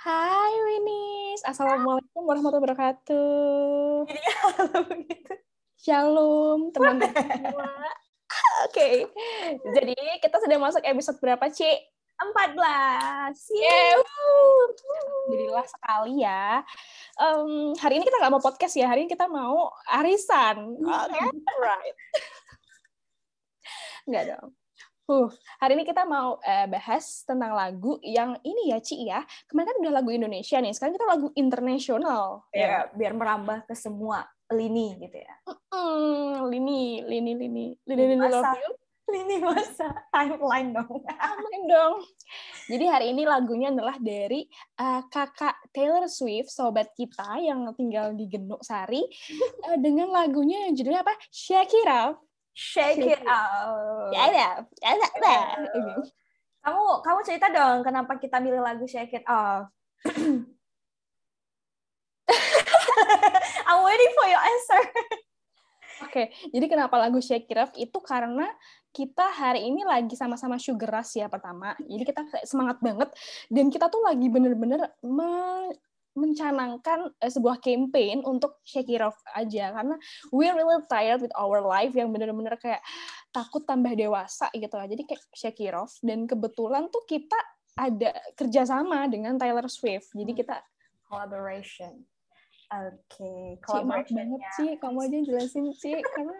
Hai Winis, Assalamualaikum warahmatullahi wabarakatuh. Jadi halo gitu. Shalom teman-teman semua. Oke, jadi kita sudah masuk episode berapa, Ci? 14. Yeah. Alhamdulillah sekali ya. Um, hari ini kita nggak mau podcast ya, hari ini kita mau arisan. Oke, okay. right. Nggak dong. Uh, hari ini kita mau uh, bahas tentang lagu yang ini ya, Ci ya. Kemarin kan udah lagu Indonesia nih, sekarang kita lagu internasional. Ya, biar merambah ke semua lini gitu ya. Mm, lini, lini, lini, lini, lini love you. Lini masa timeline dong. Timeline dong. Jadi hari ini lagunya adalah dari uh, kakak Taylor Swift, sobat kita yang tinggal di Genuk Sari, uh, dengan lagunya yang judulnya apa? Shake It Up. Shake it out. Ya ada, ya ada. Kamu kamu cerita dong kenapa kita milih lagu Shake It Off. I'm waiting for your answer. Oke, okay, jadi kenapa lagu Shake It Off itu karena kita hari ini lagi sama-sama sugar rush ya pertama. Jadi kita semangat banget dan kita tuh lagi bener-bener mencanangkan uh, sebuah campaign untuk shake it off aja. Karena we're really tired with our life yang bener-bener kayak takut tambah dewasa gitu lah. Jadi kayak shake it off. Dan kebetulan tuh kita ada kerjasama dengan Taylor Swift. Jadi kita collaboration. Oke okay. collaboration banget sih kamu aja jelasin sih karena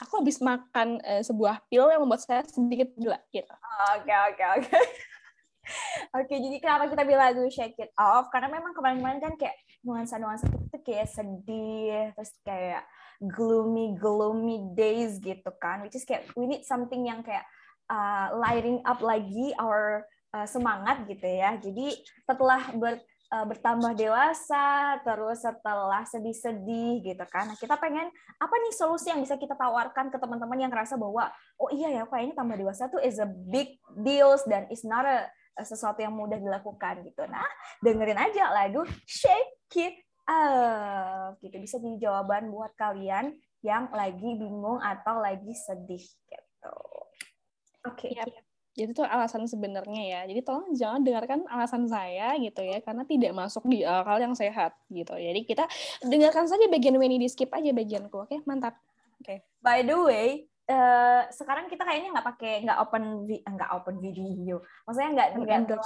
aku habis makan uh, sebuah pil yang membuat saya sedikit gila gitu. Oke oke oke Oke, jadi kenapa kita bilang lagu Shake It Off? Karena memang kemarin-kemarin kan kayak nuansa-nuansa itu kayak sedih, terus kayak gloomy, gloomy days gitu kan. Which is kayak we need something yang kayak uh, lighting up lagi our uh, semangat gitu ya. Jadi setelah ber, uh, bertambah dewasa, terus setelah sedih-sedih gitu kan. Nah, kita pengen apa nih solusi yang bisa kita tawarkan ke teman-teman yang ngerasa bahwa oh iya ya kayaknya tambah dewasa tuh is a big deals dan is not a sesuatu yang mudah dilakukan gitu. Nah, dengerin aja lagu Shake It Up gitu. Bisa jadi jawaban buat kalian yang lagi bingung atau lagi sedih gitu. Oke. Okay. Yep. Jadi itu alasan sebenarnya ya. Jadi tolong jangan dengarkan alasan saya gitu ya, karena tidak masuk di akal yang sehat gitu. Jadi kita dengarkan saja bagian Winnie di skip aja bagianku, oke? Okay? Mantap. Oke. Okay. By the way, Uh, sekarang kita kayaknya nggak pakai nggak open nggak open video. Maksudnya nggak nggak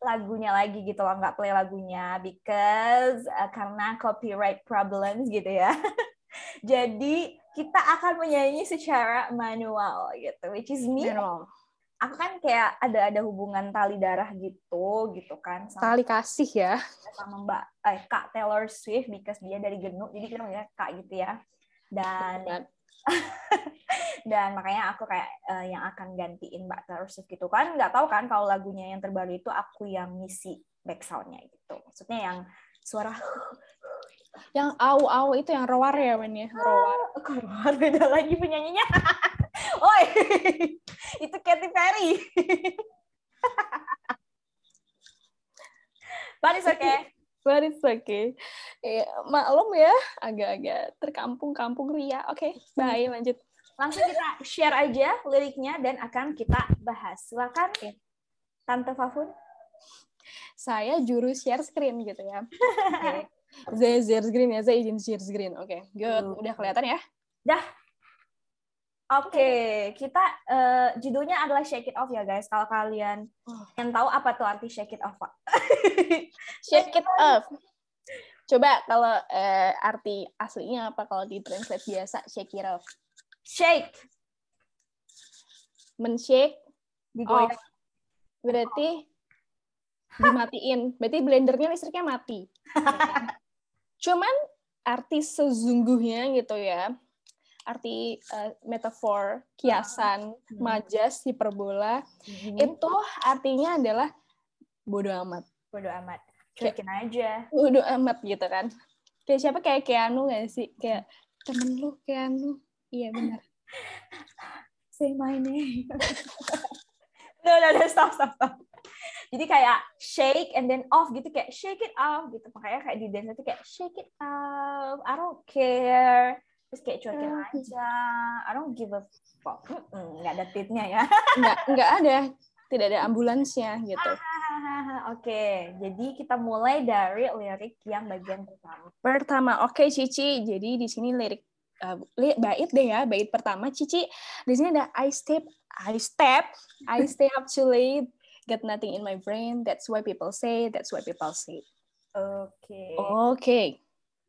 lagunya lagi gitu loh nggak play lagunya because uh, karena copyright problems gitu ya. Jadi kita akan menyanyi secara manual gitu which is me. Manual. aku kan kayak ada ada hubungan tali darah gitu gitu kan sama, tali kasih ya. sama mbak eh, kak Taylor Swift because dia dari Genuk jadi kita manggilnya kak gitu ya. Dan dan makanya aku kayak uh, yang akan gantiin Mbak Taylor Swift gitu kan nggak tahu kan kalau lagunya yang terbaru itu aku yang ngisi backsoundnya gitu. Maksudnya yang suara yang au au itu yang roar ya men ya? Roar. oh, roar? Beda lagi penyanyinya. Oi itu Katy Perry. But it's okay but it's okay ya, maklum ya agak-agak terkampung-kampung ria oke okay, bye lanjut Langsung kita share aja liriknya dan akan kita bahas. Silakan, Tante Fafun. Saya juru share screen gitu ya. Okay. Saya share screen ya, saya izin share screen. Oke, okay, good. Udah kelihatan ya? Dah. Oke, okay. kita uh, judulnya adalah Shake It Off ya guys. Kalau kalian oh. yang tahu apa tuh arti Shake It Off, Pak? shake It Off. Coba kalau uh, arti aslinya apa kalau di translate biasa Shake It Off? Shake. Men-shake. Digoyang. Oh. Berarti dimatiin. Berarti blendernya listriknya mati. Cuman arti sesungguhnya gitu ya. Arti uh, metafor, kiasan, hmm. majas, hiperbola. Hmm. Itu artinya adalah bodoh amat. Bodoh amat. Cuekin aja. Bodoh amat gitu kan. Kayak siapa? Kayak Keanu gak sih? Kayak temen lu Keanu Iya benar. Say my name. no, no, no, stop, stop, stop. Jadi kayak shake and then off gitu kayak shake it off gitu. Makanya kayak di dance itu kayak shake it off. I don't care. Terus kayak cuekin uh, aja. I don't give a fuck. Nggak ada titnya ya. nggak, nggak ada. Tidak ada ambulansnya gitu. Ah, Oke, jadi kita mulai dari lirik yang bagian pertama. Pertama, oke okay, Cici. Jadi di sini lirik uh, bait deh ya, bait pertama Cici. Di sini ada I step, I step, I stay up too late, got nothing in my brain. That's why people say, that's why people say. Oke. Okay. Oke. Okay.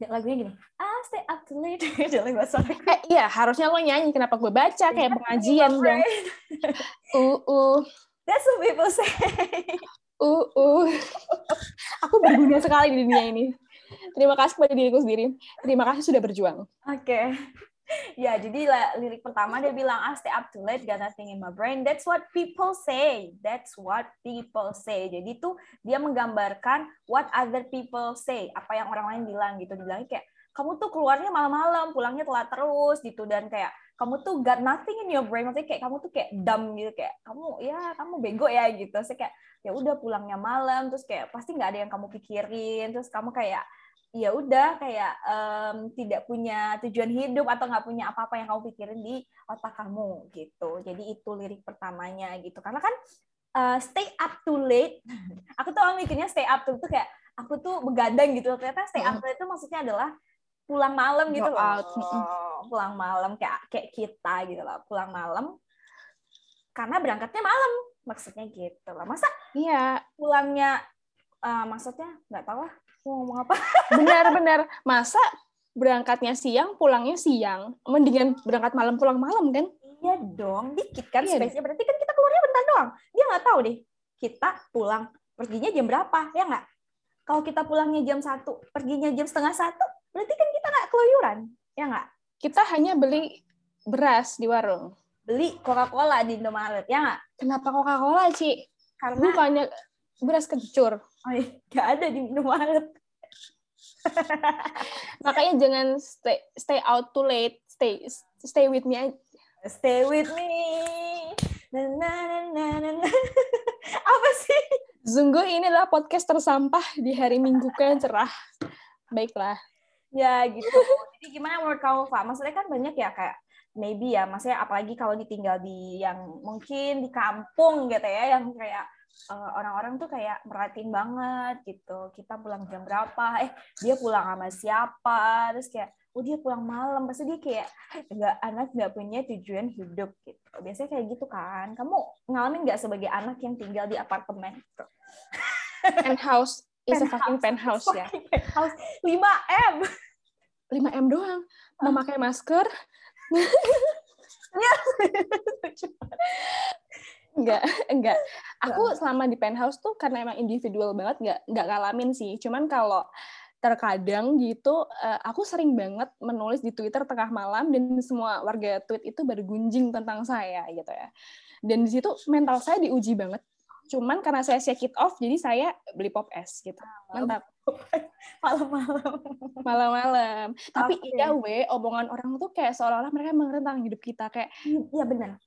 Lagunya gini, I stay up too late. Jangan bahasa eh, Iya, harusnya lo nyanyi. Kenapa gue baca kayak pengajian dong. uh, uh. That's what people say. Uh, uh. Aku berguna sekali di dunia ini. Terima kasih kepada diriku sendiri. Terima kasih sudah berjuang. Oke. Okay. Ya, jadi lirik pertama dia bilang, I stay up too late, got nothing in my brain. That's what people say. That's what people say. Jadi tuh dia menggambarkan what other people say. Apa yang orang lain bilang gitu. Dibilangnya kayak, kamu tuh keluarnya malam-malam, pulangnya telat terus gitu. Dan kayak, kamu tuh got nothing in your brain maksudnya kayak kamu tuh kayak dumb gitu kayak kamu ya kamu bego ya gitu saya kayak ya udah pulangnya malam terus kayak pasti nggak ada yang kamu pikirin terus kamu kayak ya udah kayak um, tidak punya tujuan hidup atau nggak punya apa-apa yang kamu pikirin di otak kamu gitu. Jadi itu lirik pertamanya gitu. Karena kan uh, stay up too late aku tuh mikirnya stay up too itu kayak aku tuh begadang gitu. Ternyata stay up too late itu maksudnya adalah pulang malam gitu loh. Out. Pulang malam kayak kayak kita gitu loh, pulang malam karena berangkatnya malam maksudnya gitu loh. Masa iya. pulangnya uh, maksudnya nggak tahu lah mau ngomong apa. Benar-benar masa berangkatnya siang, pulangnya siang. Mendingan berangkat malam pulang malam kan? Iya dong, dikit kan iya space-nya. Berarti kan kita keluarnya bentar doang. Dia nggak tahu deh kita pulang perginya jam berapa, ya nggak? Kalau kita pulangnya jam satu, perginya jam setengah satu, berarti kan kita nggak keluyuran, ya nggak? Kita hanya beli beras di warung. Beli Coca-Cola di Indomaret, ya nggak? Kenapa Coca-Cola, Ci? Karena Bukannya beras kencur. Oh iya, nggak ada di Indomaret. Makanya jangan stay stay out too late, stay stay with me Stay with me. Na, na, na, na, na. Apa sih? Sungguh ini adalah podcast tersampah di hari Minggu yang cerah. Baiklah ya gitu jadi gimana menurut kamu Pak maksudnya kan banyak ya kayak maybe ya maksudnya apalagi kalau ditinggal di yang mungkin di kampung gitu ya yang kayak uh, orang-orang tuh kayak merhatiin banget gitu. Kita pulang jam berapa? Eh dia pulang sama siapa? Terus kayak oh dia pulang malam. Pasti dia kayak nggak anak nggak punya tujuan hidup gitu. Biasanya kayak gitu kan. Kamu ngalamin nggak sebagai anak yang tinggal di apartemen gitu? Penthouse is a fucking penthouse ya. Penthouse. 5M. 5M doang. Memakai masker. enggak, enggak. Aku selama di penthouse tuh karena emang individual banget enggak enggak ngalamin sih. Cuman kalau terkadang gitu eh, aku sering banget menulis di Twitter tengah malam dan semua warga tweet itu bergunjing tentang saya gitu ya. Dan di situ mental saya diuji banget Cuman karena saya shake it off, jadi saya beli pop es gitu. Mantap. Malam-malam. Malam-malam. Tapi okay. iya we, omongan orang tuh kayak seolah-olah mereka mengerti hidup kita kayak. Iya benar.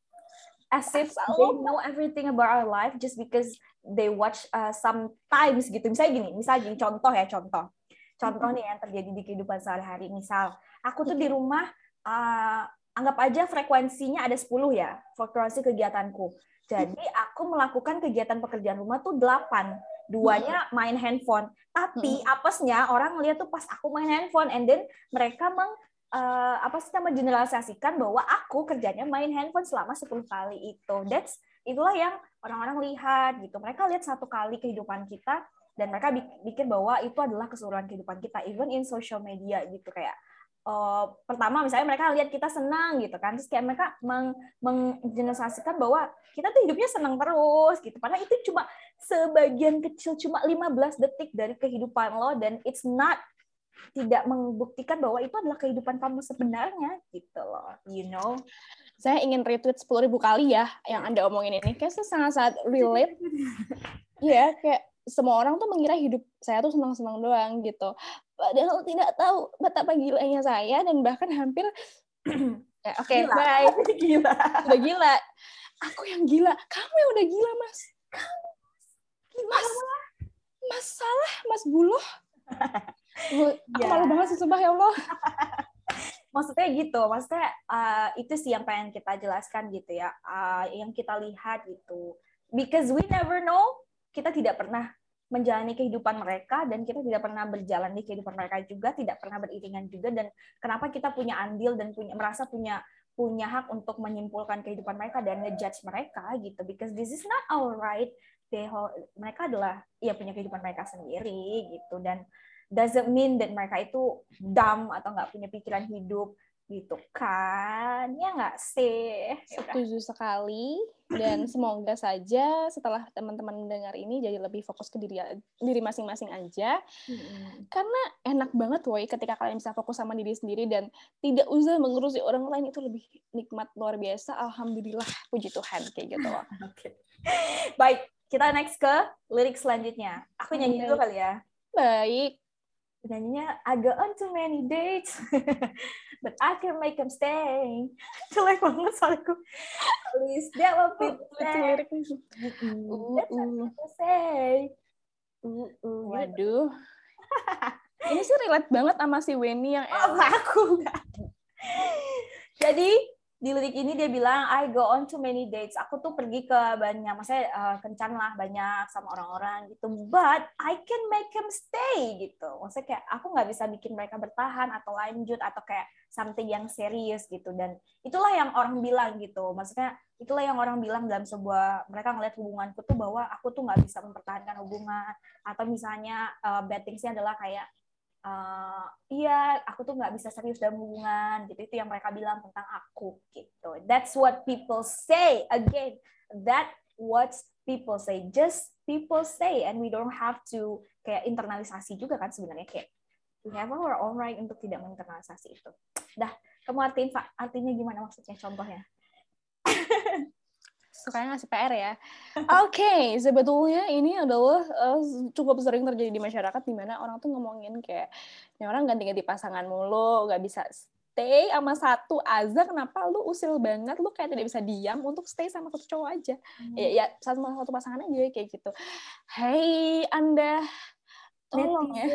As if they know everything about our life just because they watch uh, sometimes gitu. Misalnya gini, misalnya gini, contoh ya, contoh. Contoh nih yang terjadi di kehidupan sehari-hari. Misal, aku tuh di rumah, uh, anggap aja frekuensinya ada 10 ya, frekuensi kegiatanku jadi aku melakukan kegiatan pekerjaan rumah tuh delapan, duanya main handphone. Tapi apesnya orang lihat tuh pas aku main handphone, and then mereka meng uh, apa sih nama generalisasikan bahwa aku kerjanya main handphone selama 10 kali itu. That's itulah yang orang-orang lihat gitu. Mereka lihat satu kali kehidupan kita dan mereka pikir bahwa itu adalah keseluruhan kehidupan kita, even in social media gitu kayak uh, pertama misalnya mereka lihat kita senang gitu kan terus kayak mereka meng menggeneralisasikan bahwa kita tuh hidupnya senang terus gitu padahal itu cuma sebagian kecil cuma 15 detik dari kehidupan lo dan it's not tidak membuktikan bahwa itu adalah kehidupan kamu sebenarnya gitu loh you know saya ingin retweet sepuluh ribu kali ya yang anda omongin ini kayak sangat-sangat relate Iya, yeah, kayak semua orang tuh mengira hidup saya tuh senang-senang doang gitu. Padahal tidak tahu betapa gilanya saya dan bahkan hampir ya, oke okay, bye. Gila. Udah gila. Aku yang gila. Kamu yang udah gila, Mas. Kamu mas, masalah Mas Buloh. Aku ya. malu banget sih sumpah ya Allah. maksudnya gitu, maksudnya uh, itu sih yang pengen kita jelaskan gitu ya, uh, yang kita lihat gitu. Because we never know kita tidak pernah menjalani kehidupan mereka dan kita tidak pernah berjalan di kehidupan mereka juga, tidak pernah beriringan juga dan kenapa kita punya andil dan punya merasa punya punya hak untuk menyimpulkan kehidupan mereka dan ngejudge mereka gitu because this is not our right. They, mereka adalah ya punya kehidupan mereka sendiri gitu. Dan doesn't mean that mereka itu dumb atau nggak punya pikiran hidup gitu kan. Ya nggak sih? Setuju sekali. Dan semoga saja setelah teman-teman mendengar ini jadi lebih fokus ke diri diri masing-masing aja. Hmm. karena enak banget woi ketika kalian bisa fokus sama diri sendiri dan tidak usah mengurusi orang lain. Itu lebih nikmat luar biasa. Alhamdulillah puji Tuhan kayak gitu loh okay. baik kita next ke lirik selanjutnya. Aku nyanyi dulu kali ya. Baik. Nyanyinya I go on too many dates but I can make them stay. Jelek banget soalku please that what people say that's what people say. Uh, uh, waduh. Ini sih relate banget sama si Weni yang oh, aku jadi di lirik ini dia bilang I go on too many dates. Aku tuh pergi ke banyak, maksudnya uh, kencan lah banyak sama orang-orang gitu. But I can make them stay gitu. Maksudnya kayak aku nggak bisa bikin mereka bertahan atau lanjut atau kayak something yang serius gitu. Dan itulah yang orang bilang gitu. Maksudnya itulah yang orang bilang dalam sebuah mereka ngeliat hubunganku tuh bahwa aku tuh nggak bisa mempertahankan hubungan atau misalnya uh, bad thingsnya adalah kayak uh, iya aku tuh nggak bisa serius dalam hubungan. Gitu itu yang mereka bilang tentang aku gitu. That's what people say. Again that what people say. Just people say and we don't have to kayak internalisasi juga kan sebenarnya. Kayak we have our own right untuk tidak menginternalisasi itu. Dah kamu artiin pak artinya gimana maksudnya contohnya sukanya ngasih PR ya. Oke, okay, sebetulnya ini adalah uh, cukup sering terjadi di masyarakat di mana orang tuh ngomongin kayak ini orang ganti-ganti pasangan mulu, nggak bisa stay sama satu aza kenapa lu usil banget lu kayak tidak bisa diam untuk stay sama satu cowok aja. Hmm. Ya, ya satu satu pasangan aja kayak gitu. Hey, Anda tolong ya.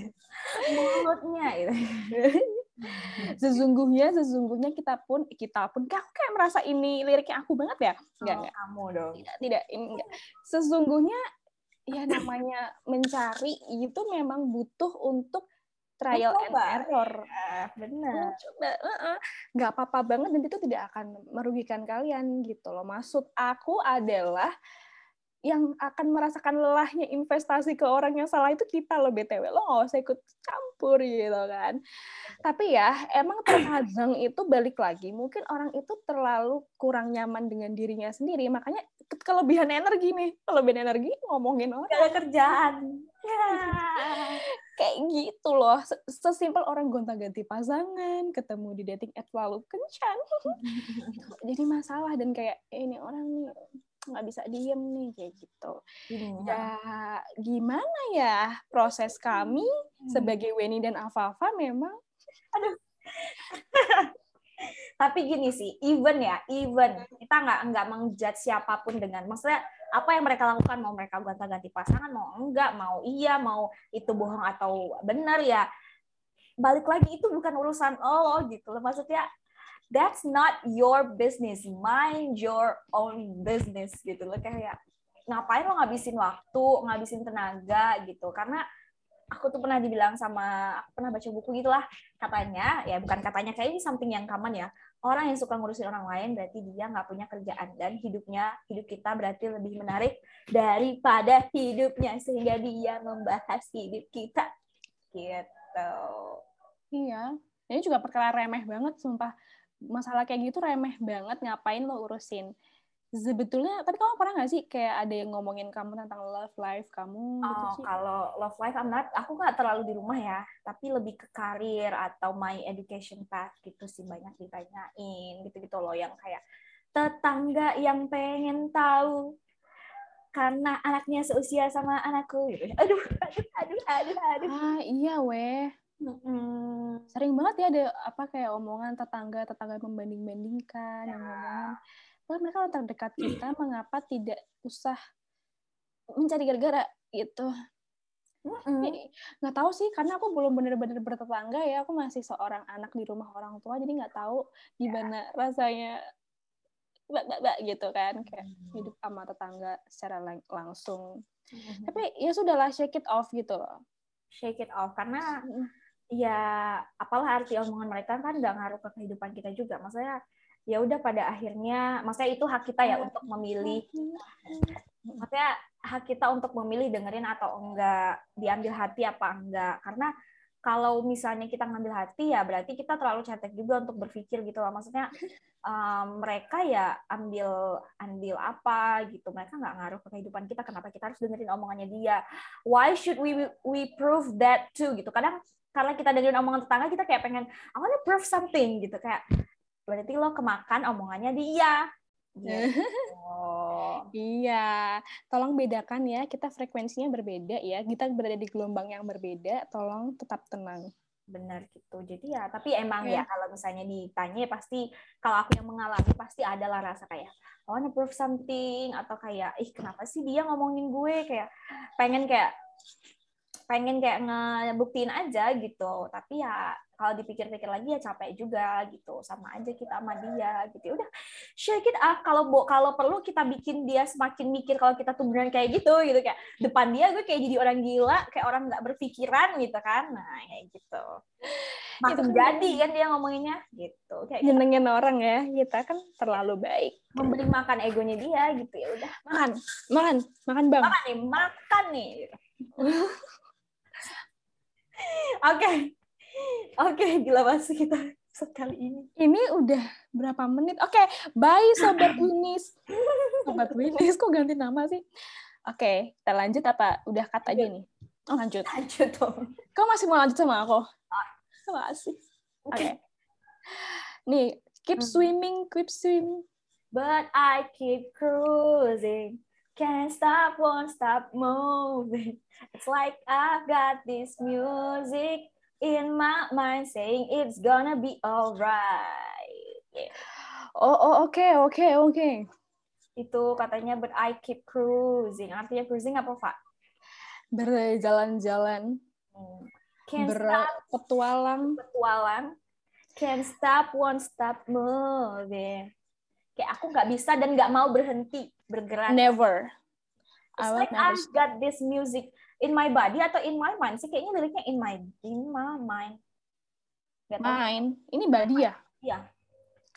Mulutnya itu. sesungguhnya sesungguhnya kita pun kita pun kayak kayak merasa ini liriknya aku banget ya? Enggak oh, enggak. kamu dong. Tidak tidak ini enggak. Sesungguhnya ya namanya mencari itu memang butuh untuk trial and error. Ah, benar. Coba nggak apa-apa banget dan itu tidak akan merugikan kalian gitu loh. Maksud aku adalah yang akan merasakan lelahnya investasi ke orang yang salah itu kita loh btw lo nggak usah ikut campur gitu kan. Tapi ya emang terkadang itu balik lagi mungkin orang itu terlalu kurang nyaman dengan dirinya sendiri. Makanya kelebihan energi nih. Kelebihan energi ngomongin orang. Ada kerjaan. Ya. kayak gitu loh. Sesimpel orang gonta-ganti pasangan ketemu di dating app lalu kencan. Jadi masalah dan kayak eh, ini orang nih nggak bisa diem nih kayak gitu. Hmm. Ya gimana ya proses kami hmm. sebagai Weni dan Afafa memang aduh. Tapi gini sih, even ya, even kita nggak nggak mengjudge siapa pun dengan, maksudnya apa yang mereka lakukan mau mereka gonta-ganti pasangan mau enggak mau iya mau itu bohong atau benar ya balik lagi itu bukan urusan lo gitu loh maksudnya that's not your business. Mind your own business gitu loh. Kayak ngapain lo ngabisin waktu ngabisin tenaga gitu? Karena aku tuh pernah dibilang sama aku pernah baca buku gitulah katanya ya bukan katanya kayak ini something yang common ya. Orang yang suka ngurusin orang lain berarti dia nggak punya kerjaan dan hidupnya hidup kita berarti lebih menarik daripada hidupnya sehingga dia membahas hidup kita. Gitu. Iya. Ini juga perkara remeh banget sumpah masalah kayak gitu remeh banget ngapain lo urusin? Sebetulnya tapi kamu pernah nggak sih kayak ada yang ngomongin kamu tentang love life kamu gitu oh, sih? kalau love life I'm not aku nggak terlalu di rumah ya tapi lebih ke karir atau my education path gitu sih banyak ditanyain gitu gitu loh yang kayak tetangga yang pengen tahu karena anaknya seusia sama anakku gitu. Aduh aduh aduh aduh aduh. Ah iya weh Hmm. Sering banget ya ada apa kayak omongan tetangga tetangga membanding-bandingkan yang ngomong, wah mereka orang terdekat kita mengapa tidak usah mencari gara-gara gitu. Nggak tahu sih karena aku belum benar-benar bertetangga ya. Aku masih seorang anak di rumah orang tua jadi nggak tahu gimana ya. rasanya mbak mbak mbak gitu kan. Kayak hidup sama tetangga secara lang langsung. Tapi ya sudahlah shake it off gitu loh. Shake it off karena ya apalah arti omongan mereka kan nggak ngaruh ke kehidupan kita juga. Maksudnya ya udah pada akhirnya maksudnya itu hak kita ya untuk memilih. maksudnya hak kita untuk memilih dengerin atau enggak diambil hati apa enggak. Karena kalau misalnya kita ngambil hati ya berarti kita terlalu cetek juga untuk berpikir gitu loh. Maksudnya um, mereka ya ambil ambil apa gitu. Mereka nggak ngaruh ke kehidupan kita kenapa kita harus dengerin omongannya dia? Why should we we prove that too? Gitu. Kadang karena kita dengerin omongan tetangga kita kayak pengen I wanna prove something gitu kayak berarti lo kemakan omongannya dia gitu. iya, tolong bedakan ya. Kita frekuensinya berbeda ya. Kita berada di gelombang yang berbeda. Tolong tetap tenang. Benar gitu. Jadi ya, tapi emang yeah. ya kalau misalnya ditanya ya pasti kalau aku yang mengalami pasti adalah rasa kayak I wanna prove something atau kayak ih kenapa sih dia ngomongin gue kayak pengen kayak pengen kayak ngebuktiin aja gitu. Tapi ya kalau dipikir-pikir lagi ya capek juga gitu. Sama aja kita sama dia gitu. Ya udah shake it up. Kalau kalau perlu kita bikin dia semakin mikir kalau kita tuh beneran kayak gitu gitu. Kayak depan dia gue kayak jadi orang gila kayak orang nggak berpikiran gitu kan. Nah kayak gitu. Makin kan jadi kan dia ngomonginnya gitu. Kayak nyenengin gitu. orang ya. Kita kan terlalu baik. Memberi makan egonya dia gitu. Ya udah makan. Makan. Makan. Bang. Makan nih makan nih. gitu. Oke. Oke, gila banget kita sekali ini. Ini udah berapa menit? Oke, okay, bye Sobat Winis. Sobat Winis, kok ganti nama sih? Oke, okay, kita lanjut apa? Udah kata aja nih? Oh, lanjut. Lanjut dong. Kau masih mau lanjut sama aku? Masih. Oke. Okay. Nih, keep hmm. swimming, keep swimming. But I keep cruising. Can't stop, won't stop moving. It's like I've got this music in my mind saying it's gonna be alright. Yeah. Oh, oh oke, okay, oke, okay, oke. Okay. Itu katanya but I keep cruising. Artinya cruising apa, Pak? Berjalan-jalan. Hmm. Berpetualang. Petualang. Can't stop, won't stop moving kayak aku nggak bisa dan nggak mau berhenti bergerak. Never. It's like I've got this music in my body atau in my mind. Sih kayaknya liriknya in my in my mind. Gak mind. Ini body ya? Iya.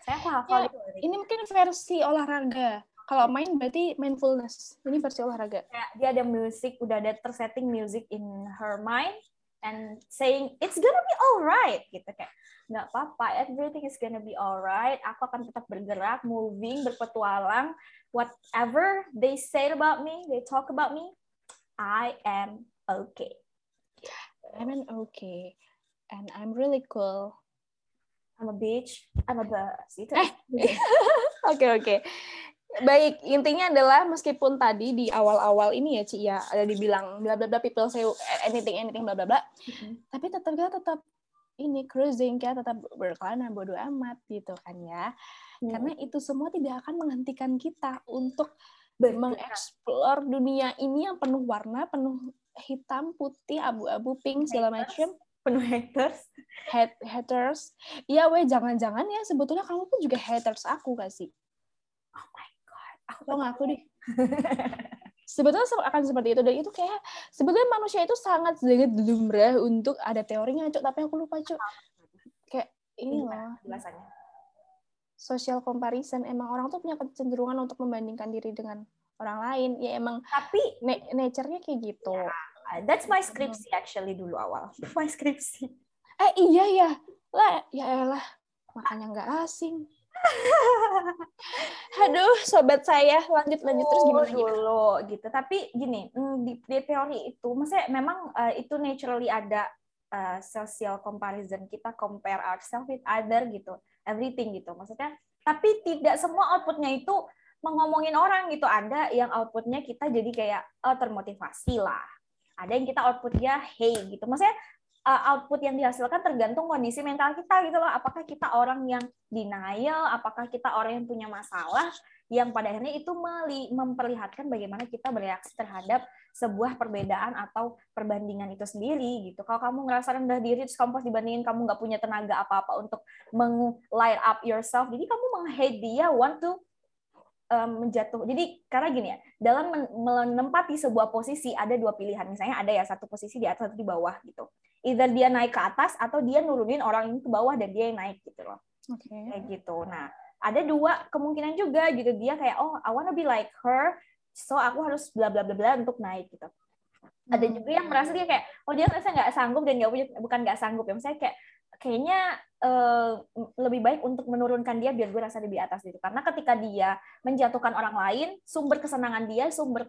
Saya aku hafal ya, itu ini mungkin versi olahraga. Kalau main berarti mindfulness. Ini versi olahraga. Ya, dia ada musik udah ada tersetting music in her mind and saying it's gonna be alright gitu kayak nggak apa-apa everything is gonna be alright. Aku akan tetap bergerak moving berpetualang. Whatever they say about me they talk about me I am okay. I'm an okay. And I'm really cool. I'm a bitch. I'm a boss itu. Eh. oke oke baik intinya adalah meskipun tadi di awal-awal ini ya Ci ya ada dibilang bla bla bla people say anything anything bla bla bla. Mm-hmm. tapi tetap kita tetap ini cruising kita tetap berkelana bodo amat gitu kan ya. Hmm. karena itu semua tidak akan menghentikan kita untuk mengeksplor dunia ini yang penuh warna penuh hitam putih abu-abu pink segala macam penuh haters. Hat haters. Iya weh jangan-jangan ya sebetulnya kamu pun juga haters aku gak sih aku tau ngaku deh. Sebetulnya akan seperti itu. Dan itu kayak sebetulnya manusia itu sangat sangat lumrah untuk ada teorinya cok tapi aku lupa cok kayak ini loh social comparison. Emang orang tuh punya kecenderungan untuk membandingkan diri dengan orang lain. Ya emang tapi nature-nya kayak gitu. Yeah, that's my skripsi actually dulu awal. My skripsi eh iya ya lah ya elah. Makanya nggak asing Aduh, sobat saya, lanjut lanjut terus gimana dulu gitu. Tapi gini, mm, di, di teori itu, maksudnya memang uh, itu naturally ada uh, social comparison. Kita compare ourselves with other gitu, everything gitu. Maksudnya, tapi tidak semua outputnya itu mengomongin orang gitu. Ada yang outputnya kita jadi kayak oh, termotivasi lah. Ada yang kita outputnya hey gitu. Maksudnya uh, output yang dihasilkan tergantung kondisi mental kita gitu loh. Apakah kita orang yang denial, apakah kita orang yang punya masalah yang pada akhirnya itu memperlihatkan bagaimana kita bereaksi terhadap sebuah perbedaan atau perbandingan itu sendiri gitu. Kalau kamu ngerasa rendah diri terus kamu pas dibandingin kamu nggak punya tenaga apa-apa untuk meng light up yourself, jadi kamu meng-hate dia, want to um, menjatuh. Jadi karena gini ya, dalam menempati sebuah posisi ada dua pilihan. Misalnya ada ya satu posisi di atas atau di bawah gitu. Either dia naik ke atas atau dia nurunin orang ini ke bawah dan dia yang naik gitu loh. Okay. Kayak gitu. Nah, ada dua kemungkinan juga gitu dia kayak oh I wanna be like her, so aku harus bla bla bla bla untuk naik gitu ada juga yang merasa dia kayak oh dia merasa nggak sanggup dan nggak punya bukan nggak sanggup ya misalnya kayak kayaknya uh, lebih baik untuk menurunkan dia biar gue rasa lebih atas gitu karena ketika dia menjatuhkan orang lain sumber kesenangan dia sumber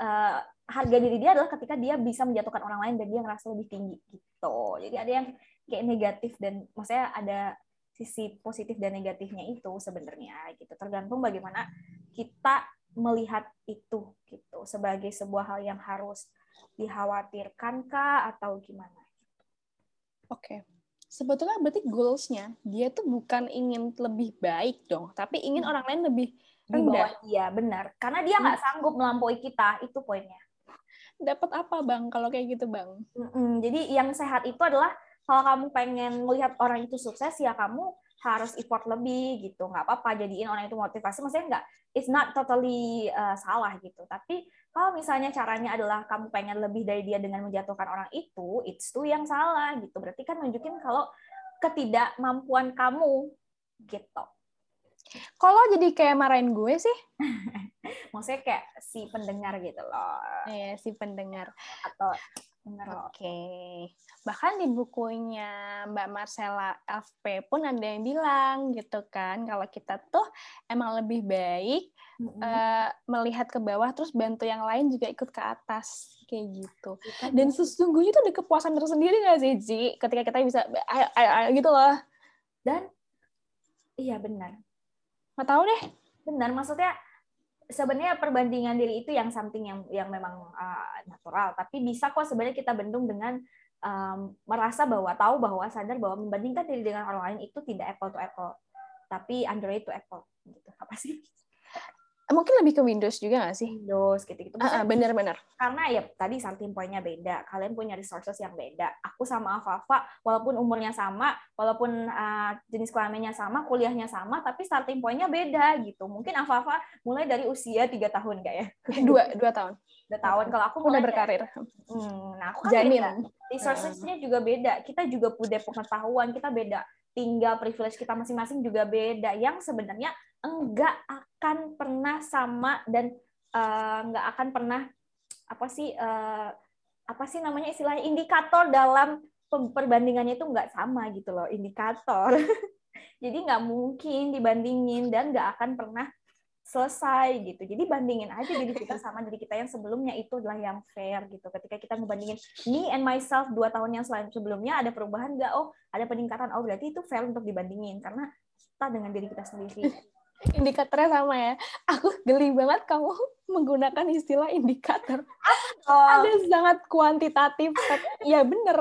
uh, harga diri dia adalah ketika dia bisa menjatuhkan orang lain dan dia ngerasa lebih tinggi gitu jadi ada yang kayak negatif dan maksudnya ada sisi positif dan negatifnya itu sebenarnya gitu tergantung bagaimana kita melihat itu gitu sebagai sebuah hal yang harus dikhawatirkan kah atau gimana? Oke. Okay. Sebetulnya berarti goals-nya dia tuh bukan ingin lebih baik dong, tapi ingin hmm. orang lain lebih rendah. Iya, benar. Karena dia nggak hmm. sanggup melampaui kita, itu poinnya. Dapat apa, Bang, kalau kayak gitu, Bang? Mm-mm. Jadi yang sehat itu adalah kalau kamu pengen melihat orang itu sukses, ya kamu harus effort lebih gitu. Nggak apa-apa jadiin orang itu motivasi. Maksudnya nggak, it's not totally uh, salah gitu. Tapi kalau misalnya caranya adalah kamu pengen lebih dari dia dengan menjatuhkan orang itu, it's tuh yang salah gitu. Berarti kan nunjukin kalau ketidakmampuan kamu gitu. Kalau jadi kayak marahin gue sih? Maksudnya kayak si pendengar gitu loh. Iya, si pendengar. Atau Oke. Okay. Bahkan di bukunya Mbak Marcella FP pun ada yang bilang gitu kan, kalau kita tuh emang lebih baik mm-hmm. uh, melihat ke bawah terus bantu yang lain juga ikut ke atas kayak gitu. Iya, Dan sesungguhnya itu ada kepuasan tersendiri nggak sih, Ji? Ketika kita bisa ayo, ayo, ayo, gitu loh. Dan iya benar. Nggak tahu deh. Benar, maksudnya sebenarnya perbandingan diri itu yang something yang yang memang uh, natural. Tapi bisa kok sebenarnya kita bendung dengan um, merasa bahwa tahu bahwa sadar bahwa membandingkan diri dengan orang lain itu tidak apple to apple. Tapi Android to apple gitu. Apa sih mungkin lebih ke Windows juga nggak sih? Windows gitu-gitu. Uh, bener-bener. Karena ya tadi starting point-nya beda. Kalian punya resources yang beda. Aku sama Afafa, walaupun umurnya sama, walaupun uh, jenis kelaminnya sama, kuliahnya sama, tapi starting point-nya beda gitu. Mungkin Afafa mulai dari usia tiga tahun nggak ya? Dua, dua tahun. Dua tahun. Kalau aku udah berkarir. hmm, nah aku kan Jamin. beda. Resources-nya juga beda. Kita juga punya pengetahuan, kita beda tinggal privilege kita masing-masing juga beda yang sebenarnya enggak akan pernah sama dan uh, enggak akan pernah apa sih uh, apa sih namanya istilahnya indikator dalam perbandingannya itu enggak sama gitu loh indikator jadi nggak mungkin dibandingin dan nggak akan pernah selesai gitu. Jadi bandingin aja diri kita sama diri kita yang sebelumnya itu adalah yang fair gitu. Ketika kita ngebandingin me and myself dua tahun yang sebelumnya ada perubahan nggak? Oh ada peningkatan. Oh berarti itu fair untuk dibandingin karena kita dengan diri kita sendiri. Indikatornya sama ya. Aku geli banget kamu menggunakan istilah indikator. Oh. Ada sangat kuantitatif. ya bener.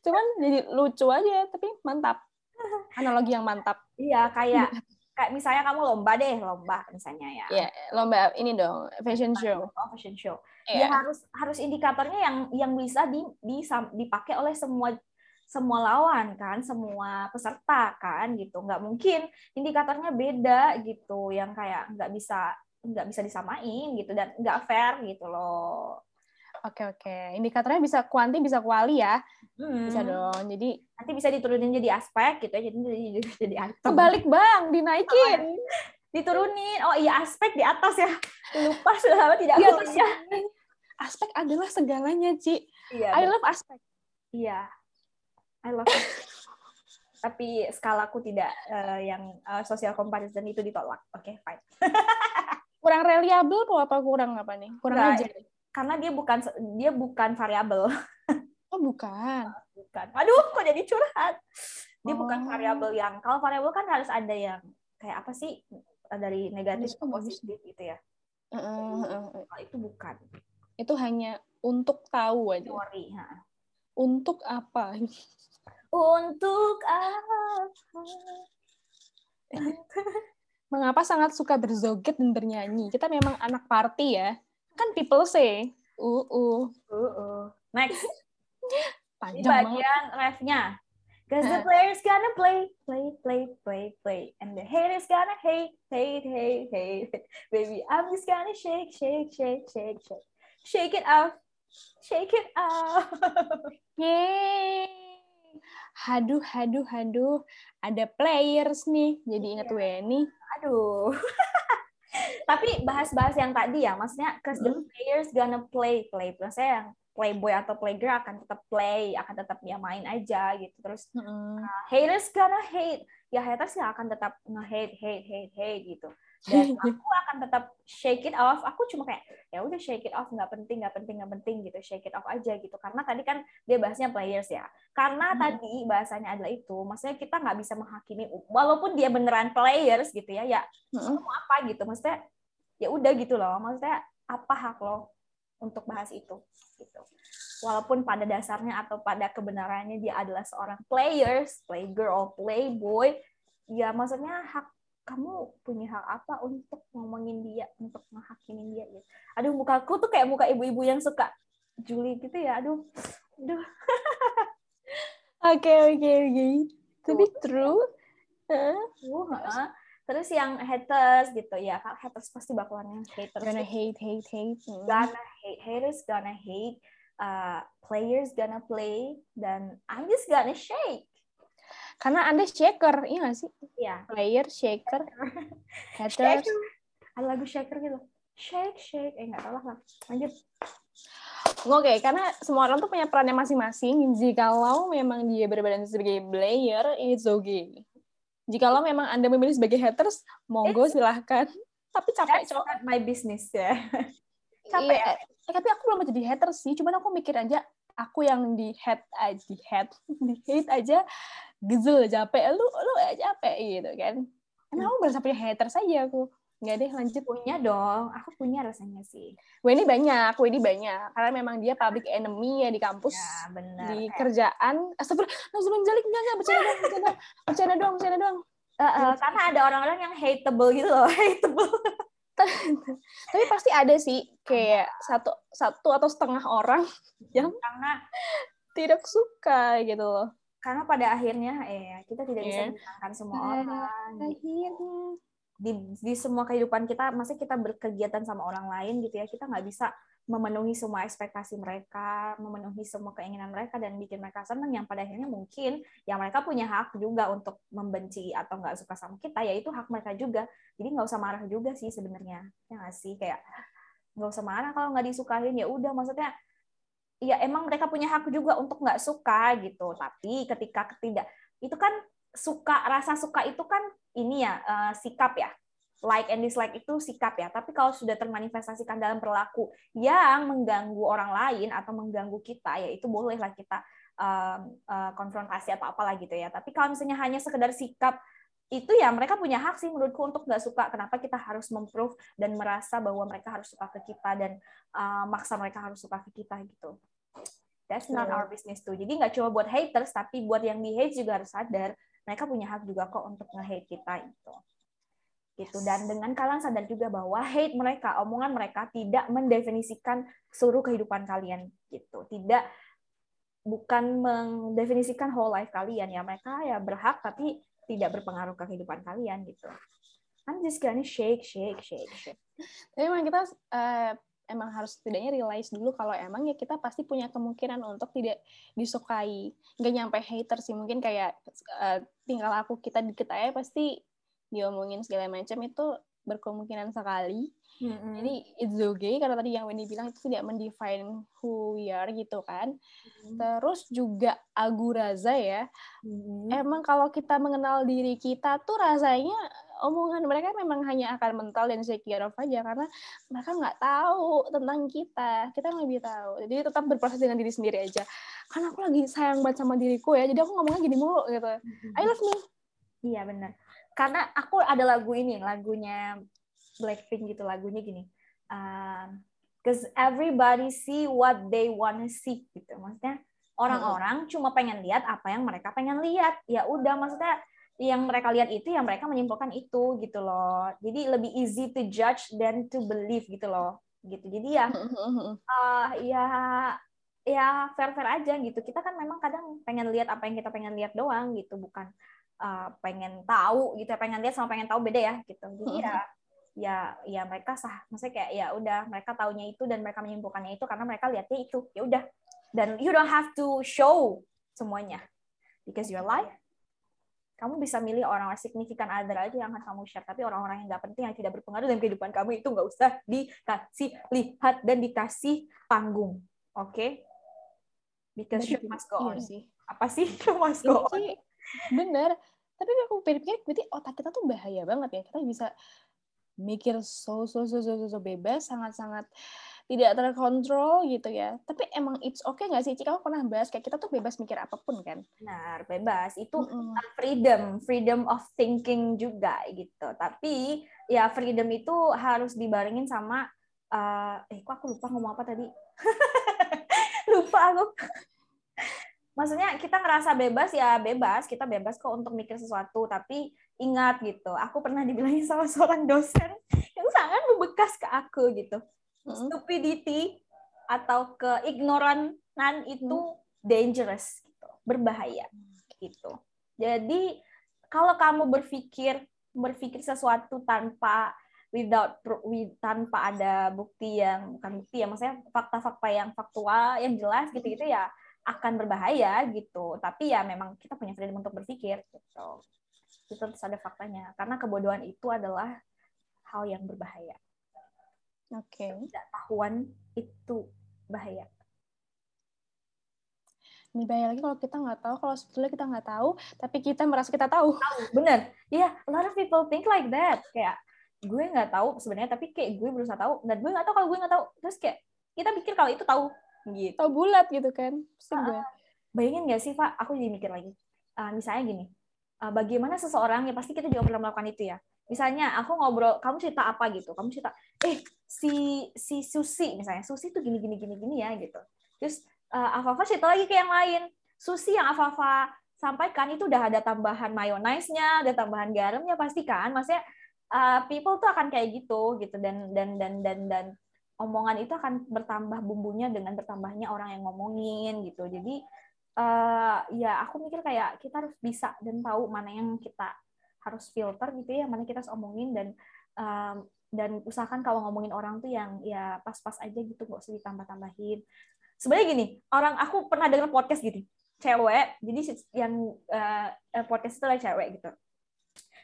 Cuman jadi lucu aja, tapi mantap. Analogi yang mantap. Iya, kayak kayak misalnya kamu lomba deh lomba misalnya ya yeah, lomba ini dong fashion show oh, fashion show yeah. ya harus harus indikatornya yang yang bisa di, di dipakai oleh semua semua lawan kan semua peserta kan gitu nggak mungkin indikatornya beda gitu yang kayak nggak bisa nggak bisa disamain gitu dan nggak fair gitu loh Oke oke. Indikatornya bisa kuanti bisa kuali ya. Hmm. Bisa dong. Jadi nanti bisa diturunin jadi aspek gitu ya. Jadi jadi, jadi item. Kebalik bang, dinaikin. Oh, diturunin. Oh iya aspek di atas ya. Lupa sudah lama tidak ya, ya. Aspek adalah segalanya, Ci. Iya, I love aspek. Iya. I love it. Tapi skalaku tidak uh, yang uh, social comparison itu ditolak. Oke, okay, fine. kurang reliable apa kurang apa nih? Kurang aja karena dia bukan dia bukan variabel. Oh, bukan. bukan. Aduh, kok jadi curhat. Dia oh. bukan variabel yang kalau variabel kan harus ada yang kayak apa sih dari negatif ke positif gitu ya. Uh, uh, uh, itu bukan. Itu hanya untuk tahu aja. Teori, ha. Untuk apa? Untuk apa? Mengapa sangat suka berzoget dan bernyanyi? Kita memang anak party ya. Kan people say, uh uh. Uh uh. Next. Panjang Di bagian refnya. Cause the players gonna play, play, play, play, play, and the haters gonna hate, hate, hate, hate. Baby, I'm just gonna shake, shake, shake, shake, shake, shake it off, shake it off. Yeay. Haduh, haduh, haduh. Ada players nih. Jadi ingat Iya. Weni. Aduh. Tapi bahas-bahas yang tadi ya, maksudnya cause the Hmm. players gonna play, play. Maksudnya yang playboy atau playgirl akan tetap play, akan tetap ya main aja gitu. Terus Mm-mm. haters gonna hate ya haters ya akan tetap nge-hate hate hate hate gitu dan aku akan tetap shake it off. Aku cuma kayak ya udah shake it off nggak penting nggak penting nggak penting gitu. Shake it off aja gitu. Karena tadi kan dia bahasnya players ya. Karena Hmm. tadi bahasanya adalah itu maksudnya kita nggak bisa menghakimi walaupun dia beneran players gitu ya ya Mm-mm. mau apa gitu. Maksudnya ya udah gitu loh. Maksudnya apa hak lo untuk bahas itu gitu. Walaupun pada dasarnya atau pada kebenarannya dia adalah seorang players playgirl playboy ya maksudnya hak kamu punya hak apa untuk ngomongin dia untuk menghakimin dia gitu aduh mukaku tuh kayak muka ibu-ibu yang suka Julie gitu ya aduh aduh Oke, oke, oke. To be true. Hah? uh, terus yang haters gitu ya kan haters pasti bakalan yang haters Gonna hate, hate, hate. Mm. gonna hate haters gonna hate uh, players gonna play dan I'm just gonna shake Karena Anda shaker, iya nggak sih? ya Player, shaker, haters. shaker ada lagu shaker gitu shake shake eh nggak tahu lah lanjut Oke, karena semua orang tuh punya perannya masing-masing. Jikalau memang dia berbadan sebagai player, it's okay. Jikalau memang Anda memilih sebagai haters, monggo silahkan. Tapi capek, that's cok. not my business ya capek Iya, eh, tapi aku belum jadi haters sih. Cuman aku mikir aja, aku yang di hate aja, di hate, di hate aja, gezel, capek. Lu, lu eh, capek gitu kan. Emang aku berasa punya haters aja aku. Nggak deh, lanjut. punya dong aku punya rasanya sih Weni banyak, Weni banyak. Karena memang dia public enemy ya di kampus. ya benar di Kayak, kerjaan astagfirullah langsung jalik enggak enggak bercanda doang bercanda bercanda doang bercanda doang eh, eh, karena ada orang-orang yang hateable gitu loh hateable tapi pasti ada sih kayak satu satu atau setengah orang yang karena tidak suka gitu loh karena pada akhirnya eh kita tidak bisa Iya. menyenangkan semua Pada orang. gitu. di di semua kehidupan kita masih kita berkegiatan sama orang lain gitu ya kita nggak bisa memenuhi semua ekspektasi mereka memenuhi semua keinginan mereka dan bikin mereka senang yang pada akhirnya mungkin yang mereka punya hak juga untuk membenci atau nggak suka sama kita ya itu hak mereka juga. Jadi nggak usah marah juga sih sebenarnya ya nggak sih? Kayak nggak usah marah kalau nggak disukain ya udah. Maksudnya ya emang mereka punya hak juga untuk nggak suka gitu. Tapi ketika ketidak itu kan suka rasa suka itu kan ini ya eh, sikap ya. Like and dislike itu sikap ya. Tapi kalau sudah termanifestasikan dalam perilaku yang mengganggu orang lain atau mengganggu kita ya itu bolehlah kita um, eh, konfrontasi atau apalah gitu ya. Tapi kalau misalnya hanya sekedar sikap itu ya mereka punya hak sih menurutku untuk nggak suka. Kenapa kita harus memprove dan merasa bahwa mereka harus suka ke kita dan uh, maksa mereka harus suka ke kita gitu that's not Betul. our business tuh jadi nggak cuma buat haters tapi buat yang di hate juga harus sadar mereka punya hak juga kok untuk nge-hate kita itu gitu. Dan dengan kalian sadar juga bahwa hate mereka omongan mereka tidak mendefinisikan seluruh kehidupan kalian gitu. Tidak bukan mendefinisikan whole life kalian. Ya mereka ya berhak tapi tidak berpengaruh ke kehidupan kalian gitu. I'm just gonna shake shake shake shake. Tapi emang kita eh, emang harus setidaknya realize dulu kalau emang ya kita pasti punya kemungkinan untuk tidak disukai. Nggak nyampe hater sih mungkin kayak eh, tinggal aku kita dikit aja pasti diomongin segala macam itu berkemungkinan sekali. Jadi it's okay karena tadi yang Wendy bilang itu tidak mendefine who we are gitu kan. Terus juga Aguraza ya. Emang kalau kita mengenal diri kita tuh rasanya omongan mereka memang hanya akan mental dan secure of aja karena mereka nggak tahu tentang kita kita yang lebih tahu jadi tetap berproses dengan diri sendiri aja karena aku lagi sayang banget sama diriku ya jadi aku ngomongnya gini mulu gitu I love me Iya benar. Karena aku ada lagu ini, lagunya Blackpink gitu, lagunya gini. Um, Cause everybody see what they wanna see gitu. Maksudnya orang-orang cuma pengen lihat apa yang mereka pengen lihat. Ya udah, maksudnya yang mereka lihat itu yang mereka menyimpulkan itu gitu loh. Jadi lebih easy to judge than to believe gitu loh. Gitu. Jadi ya uh, ya ya fair fair aja gitu. Kita kan memang kadang pengen lihat apa yang kita pengen lihat doang gitu. Bukan uh, pengen tahu gitu pengen lihat sama pengen tahu beda ya gitu. Jadi ya ya ya mereka sah. Maksudnya kayak ya udah mereka taunya itu dan mereka menyimpulkannya itu karena mereka lihatnya itu. Ya udah. Dan you don't have to show semuanya. Because your life kamu bisa milih orang-orang signifikan other aja yang akan kamu share. Tapi orang-orang yang nggak penting yang tidak berpengaruh dalam kehidupan kamu itu nggak usah dikasih lihat dan dikasih panggung. Oke? Okay? because show must go on. iya sih. Apa sih? Show must go on. bener tapi aku pikir-pikir berarti otak kita tuh bahaya banget ya. Kita bisa mikir so so so so, so, so bebas sangat-sangat tidak terkontrol gitu ya. Tapi emang it's okay nggak sih? Kamu pernah bahas kayak kita tuh bebas mikir apa pun kan? Benar, bebas. Itu mm -hmm. freedom, freedom of thinking juga gitu. Tapi ya freedom itu harus dibarengin sama uh, eh kok aku lupa ngomong apa tadi? lupa aku. Maksudnya kita ngerasa bebas ya bebas, kita bebas kok untuk mikir sesuatu, tapi ingat gitu. Aku pernah dibilangin sama seorang dosen yang sangat membekas ke aku gitu stupidity atau keignoranan itu hmm. dangerous gitu, berbahaya gitu. Jadi kalau kamu berpikir berpikir sesuatu tanpa without with, tanpa ada bukti yang bukan bukti ya maksudnya fakta-fakta yang faktual yang jelas gitu-gitu ya akan berbahaya gitu. Tapi ya memang kita punya freedom untuk berpikir gitu. Itu terus ada faktanya karena kebodohan itu adalah hal yang berbahaya. Oke. Okay. tahuan itu bahaya. Ini bahaya lagi kalau kita nggak tahu, kalau sebetulnya kita nggak tahu, tapi kita merasa kita tahu. Bener. Iya, yeah, a lot of people think like that. Kayak gue nggak tahu sebenarnya, tapi kayak gue berusaha tahu, dan gue nggak tahu kalau gue nggak tahu. Terus kayak kita pikir kalau itu tahu. Gitu. Tahu bulat gitu kan. Pasti uh, gue. Bayangin nggak sih, Pak? Aku jadi mikir lagi. Uh, misalnya gini, uh, bagaimana seseorang, ya pasti kita juga pernah melakukan itu ya. Misalnya aku ngobrol, kamu cerita apa? gitu? Kamu cerita, eh si si Susi misalnya. Susi tuh gini gini gini gini ya gitu. Terus uh, Afafa cerita lagi ke yang lain. Susi yang Afafa sampaikan itu udah ada tambahan mayonnaise-nya ada tambahan garamnya pasti kan? Maksudnya uh, people tuh akan kayak gitu gitu. Dan dan dan dan dan omongan itu akan bertambah bumbunya dengan bertambahnya orang yang ngomongin gitu. Jadi uh, ya aku mikir kayak kita harus bisa dan tahu mana yang kita harus filter gitu ya mana kita harus omongin dan um, dan usahakan kalau ngomongin orang tuh yang ya pas-pas aja gitu nggak usah ditambah-tambahin. Sebenarnya gini orang aku pernah dengar podcast gitu cewek jadi yang uh, podcast itu adalah cewek gitu.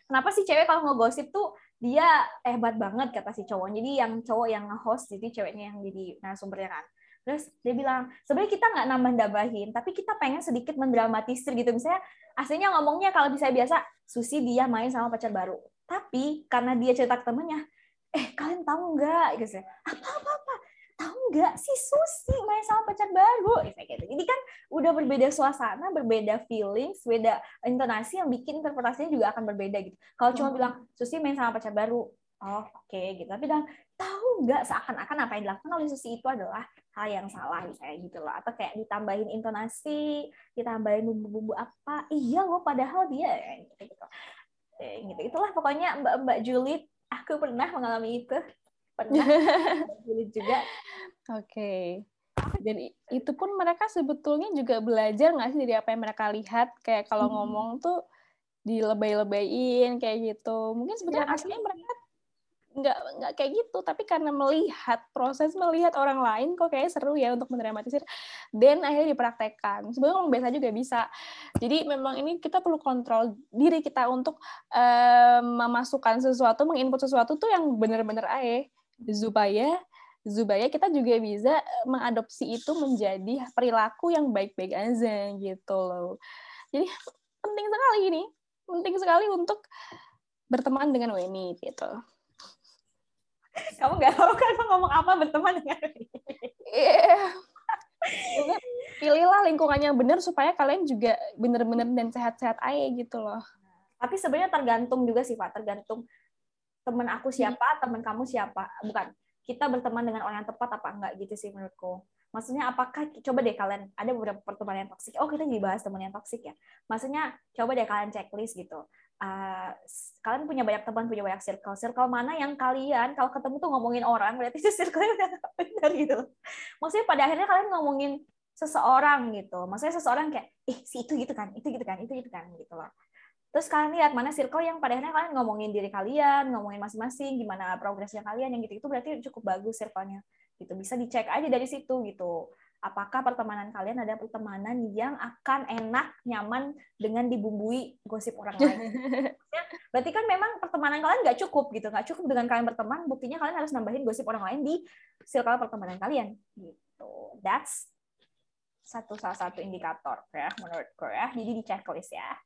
Kenapa sih cewek kalau ngegosip tuh dia hebat banget kata si cowok. Jadi yang cowok yang nge-host jadi ceweknya yang jadi narasumbernya kan terus dia bilang sebenarnya kita nggak nambah nambahin tapi kita pengen sedikit mendramatisir gitu. Misalnya aslinya ngomongnya kalau bisa biasa Susi dia main sama pacar baru. Tapi karena dia cerita ke temennya eh kalian tahu nggak? Gitu apa apa apa? Tahu nggak si Susi main sama pacar baru? Gitu jadi kan udah berbeda suasana berbeda feelings beda intonasi yang bikin interpretasinya juga akan berbeda gitu. Kalau cuma bilang Susi main sama pacar baru. Oh oke okay, gitu. Tapi bilang tahu nggak seakan-akan apa yang dilakukan oleh Susi itu adalah hal yang salah misalnya gitu loh. Atau kayak ditambahin intonasi ditambahin bumbu-bumbu apa. Iya loh padahal dia gitu gitu, gitu. itulah pokoknya Mbak Mbak Juliet aku pernah mengalami itu. Pernah. Juga. Oke. Okay. dan itu pun mereka sebetulnya juga belajar nggak sih dari apa yang mereka lihat? Kayak kalau hmm. ngomong tuh dilebay-lebayin kayak gitu. Mungkin sebetulnya ya, aslinya mereka nggak nggak kayak gitu. Tapi karena melihat proses melihat orang lain kok kayak seru ya untuk mendramatisir dan akhirnya dipraktekkan. Sebenarnya orang biasa juga bisa. Jadi memang ini kita perlu kontrol diri kita untuk um, memasukkan sesuatu menginput sesuatu tuh yang benar-benar ae. Supaya supaya kita juga bisa mengadopsi itu menjadi perilaku yang baik-baik aja gitu loh. Jadi penting sekali ini. Penting sekali untuk berteman dengan Weni gitu kamu nggak tahu kan ngomong apa berteman dengan yeah. pilihlah lingkungan yang benar supaya kalian juga benar-benar dan sehat-sehat aja gitu loh. Tapi sebenarnya tergantung juga sih pak. Tergantung teman aku siapa hmm. teman kamu siapa. Bukan kita berteman dengan orang yang tepat apa enggak gitu sih menurutku. Maksudnya apakah coba deh kalian ada beberapa pertemanan yang toksik. Oh kita jadi bahas teman yang toksik ya. Maksudnya coba deh kalian checklist gitu uh, kalian punya banyak teman, punya banyak circle. Circle mana yang kalian kalau ketemu tuh ngomongin orang, berarti itu circle udah benar gitu. Maksudnya pada akhirnya kalian ngomongin seseorang gitu. Maksudnya seseorang kayak, eh si itu gitu kan, itu gitu kan, itu gitu kan gitu loh. Terus kalian lihat mana circle yang pada akhirnya kalian ngomongin diri kalian, ngomongin masing-masing, gimana progresnya kalian yang gitu itu berarti cukup bagus circle-nya. Gitu bisa dicek aja dari situ gitu. Apakah pertemanan kalian ada pertemanan yang akan enak, nyaman dengan dibumbui gosip orang lain? berarti kan memang pertemanan kalian nggak cukup gitu, nggak cukup dengan kalian berteman. Buktinya kalian harus nambahin gosip orang lain di circle pertemanan kalian. Gitu. That's satu salah satu indikator ya menurutku ya. Jadi di checklist ya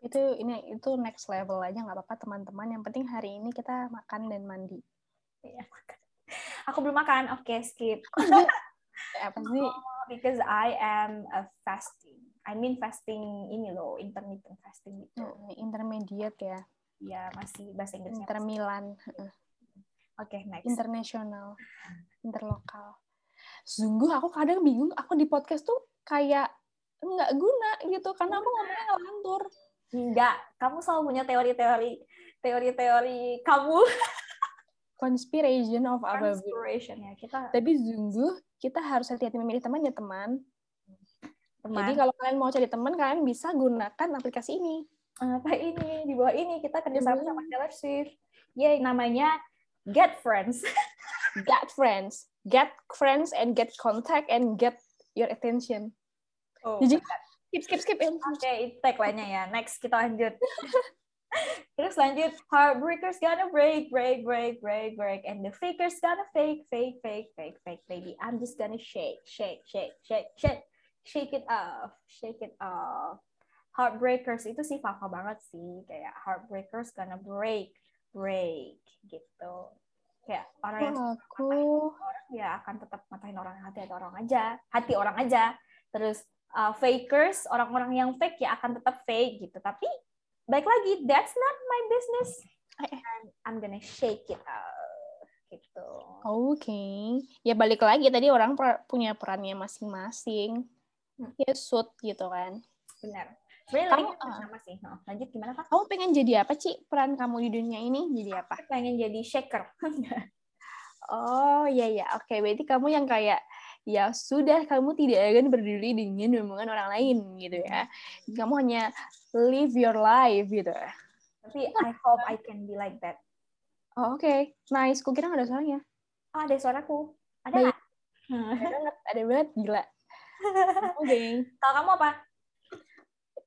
itu ini itu next level aja nggak apa-apa teman-teman yang penting hari ini kita makan dan mandi iya makan aku belum makan oke okay, skip apa sih? oh, because I am a fasting. I mean fasting ini loh intermittent fasting gitu. Intermediate ya. Ya masih bahasa Inggrisnya intermilan oke okay, next. Internasional interlokal. Sungguh aku kadang bingung aku di podcast tuh kayak nggak guna gitu karena aku ngomongnya ngelantur Enggak, kamu selalu punya teori-teori teori-teori kamu. Conspiration of our Conspiration. Ya kita. Tapi sungguh kita harus hati-hati memilih teman ya teman. teman. Jadi kalau kalian mau cari teman, kalian bisa gunakan aplikasi ini. Apa ini? Di bawah ini kita kerjasama sama Taylor Swift. Yay, namanya Get Friends. get Friends. Get friends and get contact and get your attention. Oh, Jadi skip skip skip oke okay, tagline-nya ya next kita lanjut Terus lanjut, heartbreakers gonna break, break, break, break, break, and the fakers gonna fake, fake, fake, fake, fake, baby. I'm just gonna shake, shake, shake, shake, shake, shake it off, shake it off. Heartbreakers itu sih Fafa banget sih, kayak heartbreakers gonna break, break, gitu. Kayak orang yang aku orang ya akan tetap matahin orang hati atau orang aja, hati orang aja. Terus uh, fakers, orang-orang yang fake ya akan tetap fake gitu. Tapi baik lagi, that's not my business. And I'm gonna shake it out gitu. Oke, okay. ya balik lagi tadi orang punya perannya masing-masing. Hmm. Ya shoot gitu kan. Benar. Sebenarnya kamu, sama sih. Nah, lanjut gimana kak? Kamu pengen jadi apa sih peran kamu di dunia ini? Jadi apa? Aku pengen jadi shaker. oh iya iya, oke. Okay. Berarti kamu yang kayak ya sudah kamu tidak akan berdiri dengan omongan orang lain gitu ya. Kamu hanya live your life gitu. Tapi I hope I can be like that. Oh, oke. Okay. Nice. Kukira nggak ada suaranya. Oh, ada suaraku. Ada nggak? Ada banget. Ada banget. Gila. Oke. Okay. Kalau kamu apa?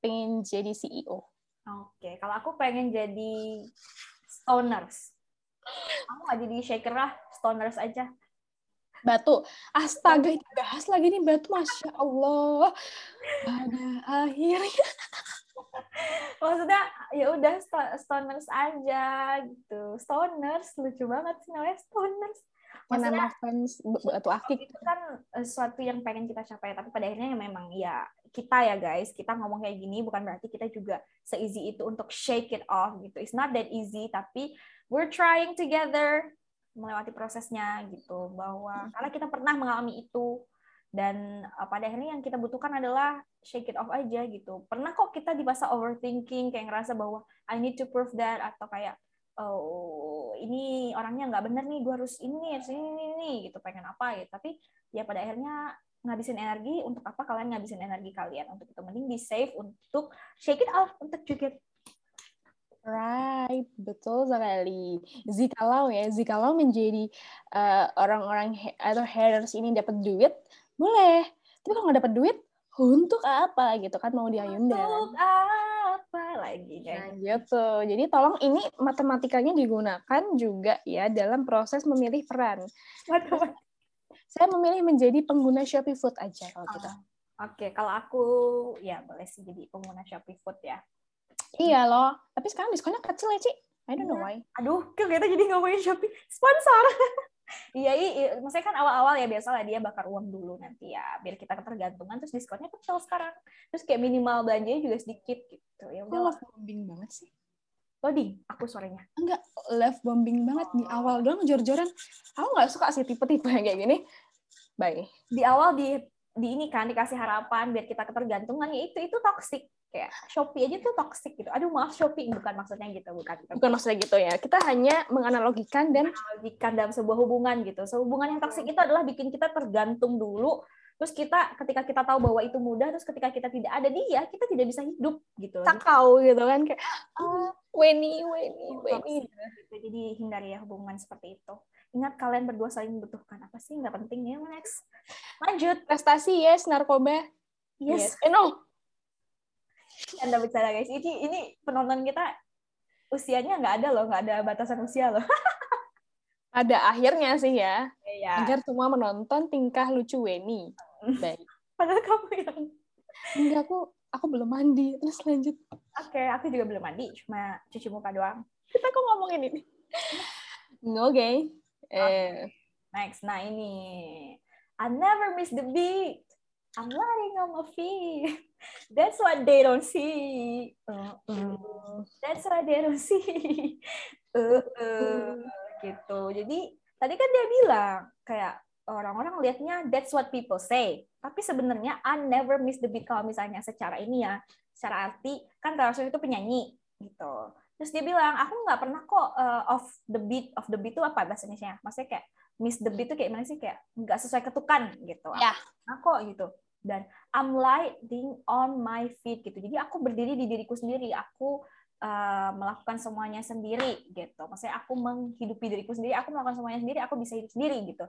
Pengen jadi CEO. Oke. Okay. Kalau aku pengen jadi stoners. Aku nggak jadi shaker lah. Stoners aja batu astaga ini bahas lagi nih batu masya allah pada akhirnya maksudnya ya udah stoners aja gitu. Stoners lucu banget sih namanya stoners. Maksudnya, fans batu akik. itu kan eh, sesuatu yang pengen kita capai tapi pada akhirnya memang ya kita ya guys kita ngomong kayak gini bukan berarti kita juga se-easy itu untuk shake it off gitu. It's not that easy tapi we're trying together melewati prosesnya gitu. Bahwa karena kita pernah mengalami itu dan uh, pada akhirnya yang kita butuhkan adalah shake it off aja gitu pernah kok kita di masa overthinking kayak ngerasa bahwa I need to prove that atau kayak oh ini orangnya nggak bener nih gue harus ini harus ini, ini, ini gitu pengen apa ya tapi ya pada akhirnya ngabisin energi untuk apa kalian ngabisin energi kalian untuk itu mending di save untuk shake it off untuk juga Right, betul sekali. Jikalau ya, jikalau menjadi uh, orang-orang atau haters ini dapat duit, boleh. Tapi kalau nggak dapat duit, untuk apa gitu kan mau diayunda? Untuk apa lagi? Nah, gitu. Jadi tolong ini matematikanya digunakan juga ya dalam proses memilih peran. Saya memilih menjadi pengguna Shopee Food aja kalau gitu. Oh, Oke, okay. kalau aku ya boleh sih jadi pengguna Shopee Food ya. Iya loh. Tapi sekarang diskonnya kecil ya, Ci. I don't know iya. why. Aduh, kita jadi ngomongin Shopee. Sponsor. iya, iya, maksudnya kan awal-awal ya biasa lah dia bakar uang dulu nanti ya, biar kita ketergantungan terus diskonnya kecil sekarang. Terus kayak minimal belanjanya juga sedikit gitu. Ya udah love bombing banget sih. Loading, aku suaranya. Enggak, love bombing banget di awal doang jor-joran. Aku nggak suka sih tipe-tipe yang kayak gini. Bye. Di awal di di ini kan dikasih harapan biar kita ketergantungan ya itu itu toxic kayak Shopee aja tuh toxic gitu. Aduh maaf Shopee bukan maksudnya gitu, bukan. Bukan maksudnya gitu ya. Kita hanya menganalogikan dan menganalogikan dalam sebuah hubungan gitu. Sehubungan yang toxic itu adalah bikin kita tergantung dulu terus kita ketika kita tahu bahwa itu mudah terus ketika kita tidak ada dia kita tidak bisa hidup gitu sakau gitu kan kayak ah, Weni Weni Weni gitu. jadi hindari ya hubungan seperti itu ingat kalian berdua saling membutuhkan apa sih nggak penting ya next lanjut prestasi yes narkoba yes, yes. Eh, no anda bicara guys ini ini penonton kita usianya nggak ada loh nggak ada batasan usia loh Ada akhirnya sih ya. Iya. Agar semua menonton tingkah lucu Weni. Baik. Padahal kamu yang enggak aku aku belum mandi. Terus lanjut. Oke, okay, aku juga belum mandi, cuma cuci muka doang. Kita kok ngomongin ini. Oke. Okay. Eh. Next, nah ini. I never miss the beat. I'm lying on my feet. That's what they don't see. Uh, uh. That's what they don't see. Uh, uh gitu. Jadi tadi kan dia bilang kayak orang-orang lihatnya that's what people say. Tapi sebenarnya I never miss the beat kalau misalnya secara ini ya, secara arti kan Taylor Swift itu penyanyi gitu. Terus dia bilang aku nggak pernah kok uh, off the beat, of the beat itu apa bahasa Indonesia? Maksudnya kayak miss the beat itu kayak mana sih kayak nggak sesuai ketukan gitu. Ya. Nah kok gitu. Dan I'm lighting on my feet gitu. Jadi aku berdiri di diriku sendiri. Aku uh, melakukan semuanya sendiri gitu. Maksudnya aku menghidupi diriku sendiri, aku melakukan semuanya sendiri, aku bisa hidup sendiri gitu.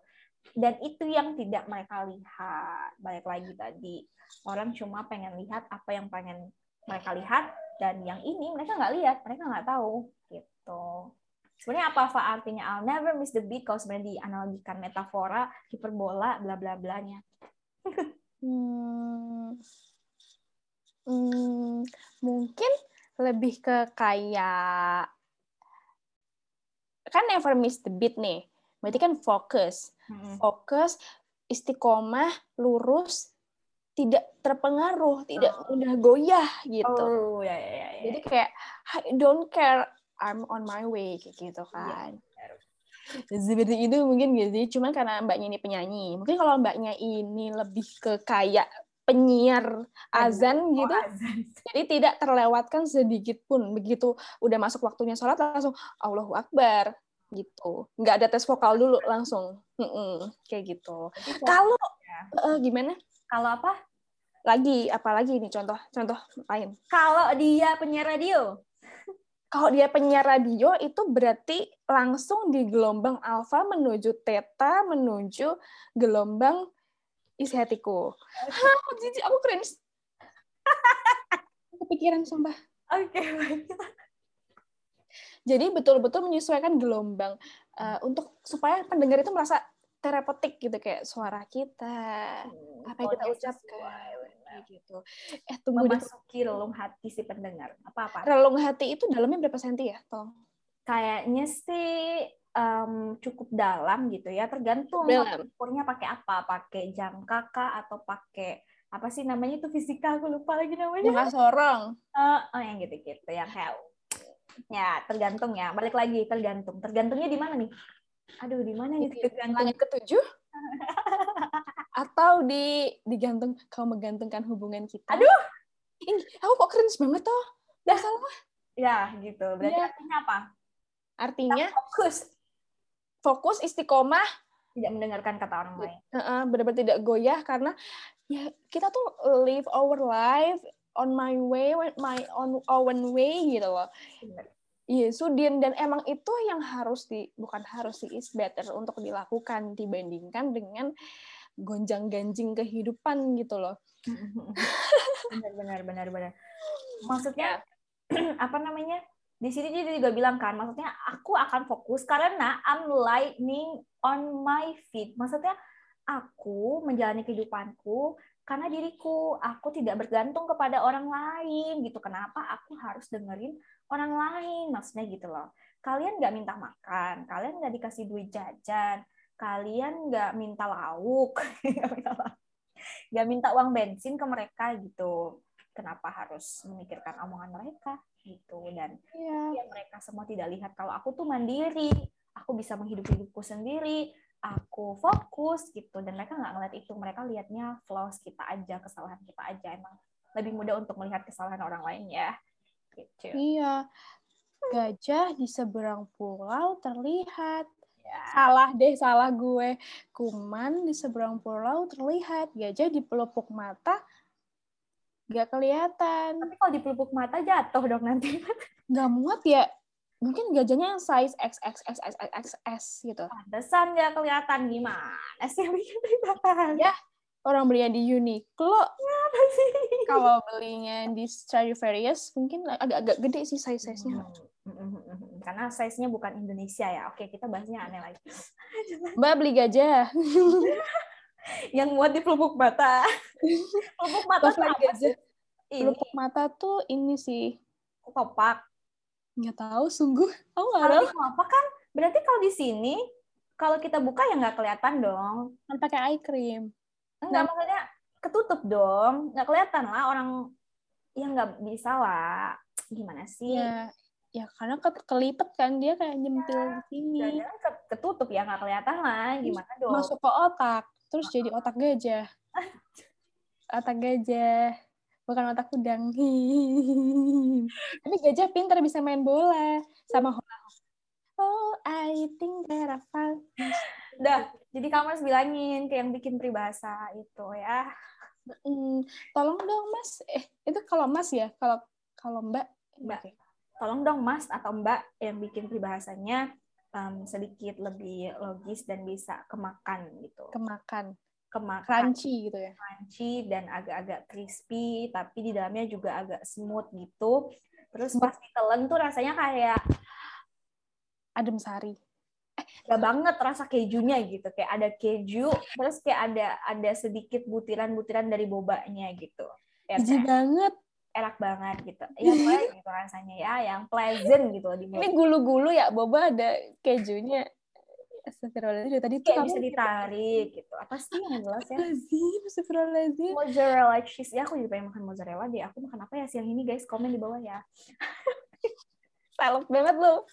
Dan itu yang tidak mereka lihat. Balik lagi tadi, orang cuma pengen lihat apa yang pengen mereka lihat dan yang ini mereka nggak lihat, mereka nggak tahu gitu. Sebenarnya apa apa artinya I'll never miss the beat kalau sebenarnya dianalogikan metafora, hiperbola, bla bla blanya. hmm, hmm, mungkin lebih ke kayak kan never miss the beat nih. Berarti kan fokus. Hmm. Fokus, istiqomah, lurus, tidak terpengaruh, tidak oh. mudah goyah gitu. Oh, ya, ya, ya, ya. Jadi kayak I don't care, I'm on my way kayak gitu iya, kan. Ya. Seperti itu mungkin gitu. Cuman karena mbaknya ini penyanyi. Mungkin kalau mbaknya ini lebih ke kayak penyiar azan oh, gitu. Azan. Jadi tidak terlewatkan sedikit pun. Begitu udah masuk waktunya sholat langsung Allahu Akbar gitu. Nggak ada tes vokal dulu langsung. Mm-mm, kayak gitu. Kalau ya. uh, gimana? Kalau apa? Lagi apa lagi ini contoh contoh lain? Kalau dia penyiar radio. Kalau dia penyiar radio itu berarti langsung di gelombang alfa menuju theta menuju gelombang isi hatiku. Aku jijik, aku cringe. Kepikiran sumpah. Oke, okay. Jadi betul-betul menyesuaikan gelombang uh, untuk supaya pendengar itu merasa terapeutik gitu kayak suara kita, hmm, apa yang kita ucapkan gitu. Eh tunggu memasuki relung hati si pendengar. Apa apa? Relung hati itu dalamnya berapa senti ya, Tolong? Kayaknya sih um, cukup dalam gitu ya. Tergantung ukurnya pakai apa. Pakai jangka kah atau pakai apa sih namanya itu fisika? Aku lupa lagi namanya. Jangka sorong uh, oh yang gitu gitu yang kayak ya tergantung ya. Balik lagi tergantung. Tergantungnya di mana nih? Aduh di mana nih? Tergantung. Langit ketujuh atau di digantung kau menggantungkan hubungan kita. Aduh! Ini aku kok keren banget toh. Gak salah ya gitu. Berarti ya. artinya apa? Artinya fokus. Fokus istiqomah. Tidak mendengarkan kata orang lain. Uh, benar-benar tidak goyah karena ya kita tuh live our life on my way my on own way gitu loh. Iya, yeah, Sudin dan emang itu yang harus di bukan harus sih is better untuk dilakukan dibandingkan dengan gonjang ganjing kehidupan gitu loh. benar benar benar benar. Maksudnya apa namanya? di sini dia juga bilang kan, maksudnya aku akan fokus karena I'm lightning on my feet. Maksudnya aku menjalani kehidupanku karena diriku, aku tidak bergantung kepada orang lain gitu. Kenapa aku harus dengerin orang lain? Maksudnya gitu loh. Kalian nggak minta makan, kalian nggak dikasih duit jajan, kalian nggak minta lauk, nggak minta uang bensin ke mereka gitu. Kenapa harus memikirkan omongan mereka? gitu dan yeah. ya mereka semua tidak lihat kalau aku tuh mandiri aku bisa menghidupi hidupku sendiri aku fokus gitu dan mereka nggak ngeliat itu mereka lihatnya flaws kita aja kesalahan kita aja emang lebih mudah untuk melihat kesalahan orang lain ya gitu iya gajah di seberang pulau terlihat Salah deh, salah gue. Kuman di seberang pulau terlihat, gajah di pelupuk mata nggak kelihatan. Tapi kalau di pelupuk mata jatuh dong nanti. Nggak muat ya? Mungkin gajahnya yang size XXXXXS gitu. Pantesan nggak kelihatan gimana sih yang bikin? Ya, orang belinya di Uniqlo. Apa sih? Kalau belinya di Stradivarius mungkin agak-agak gede sih size-size-nya. Hmm. Karena size-nya bukan Indonesia ya. Oke, kita bahasnya aneh lagi. Mbak beli gajah. yang muat di pelupuk mata. pelupuk mata tuh apa gajah. sih? Ini Pelupuk mata tuh ini sih. kopak. Nggak tahu, sungguh. Aku nggak Kalau tahu. di kelopak kan berarti kalau di sini kalau kita buka ya nggak kelihatan dong. Kan pakai eye cream. Enggak Nah. maksudnya ketutup dong. Nggak kelihatan lah orang ya nggak bisa lah. Gimana sih? Ya, ya karena ke kelipet kan dia kayak nyempil di sini. Ketutup ya nggak kelihatan lah. Gimana dong? Masuk ke otak, terus jadi otak gajah. Otak gajah. Bukan otak udang. Tapi gajah pintar bisa main bola sama hula. Oh, I think that I found Udah, jadi kamu harus bilangin ke yang bikin peribahasa itu ya. Hmm, tolong dong mas eh itu kalau mas ya kalau kalau mbak Mbak. oke. Tolong dong Mas atau Mbak yang bikin peribahasanya em, sedikit lebih logis dan bisa kemakan gitu. kemakan. Kemakan. Crunchy gitu ya? Crunchy dan agak-agak crispy tapi di dalamnya juga agak smooth gitu. Terus pas ditelan tuh rasanya kayak adem sari. Gak banget rasa kejunya gitu. Kayak ada keju terus kayak ada ada sedikit butiran-butiran dari bobanya gitu. Ya Jijik banget enak banget gitu. Ya pokoknya gitu rasanya ya yang pleasant gitu loh di ini mulut gulu-gulu ya boba ada kejunya. Astagfirullahaladzim tadi tuh kayak kamu bisa ditarik gitu. Apa sih yang jelas ya? Astagfirullahaladzim Astagfirullahaladzim. Mozzarella cheese. Ya aku juga pengen makan mozzarella deh. Aku makan apa ya siang ini guys? Komen di bawah ya. Salep banget lu.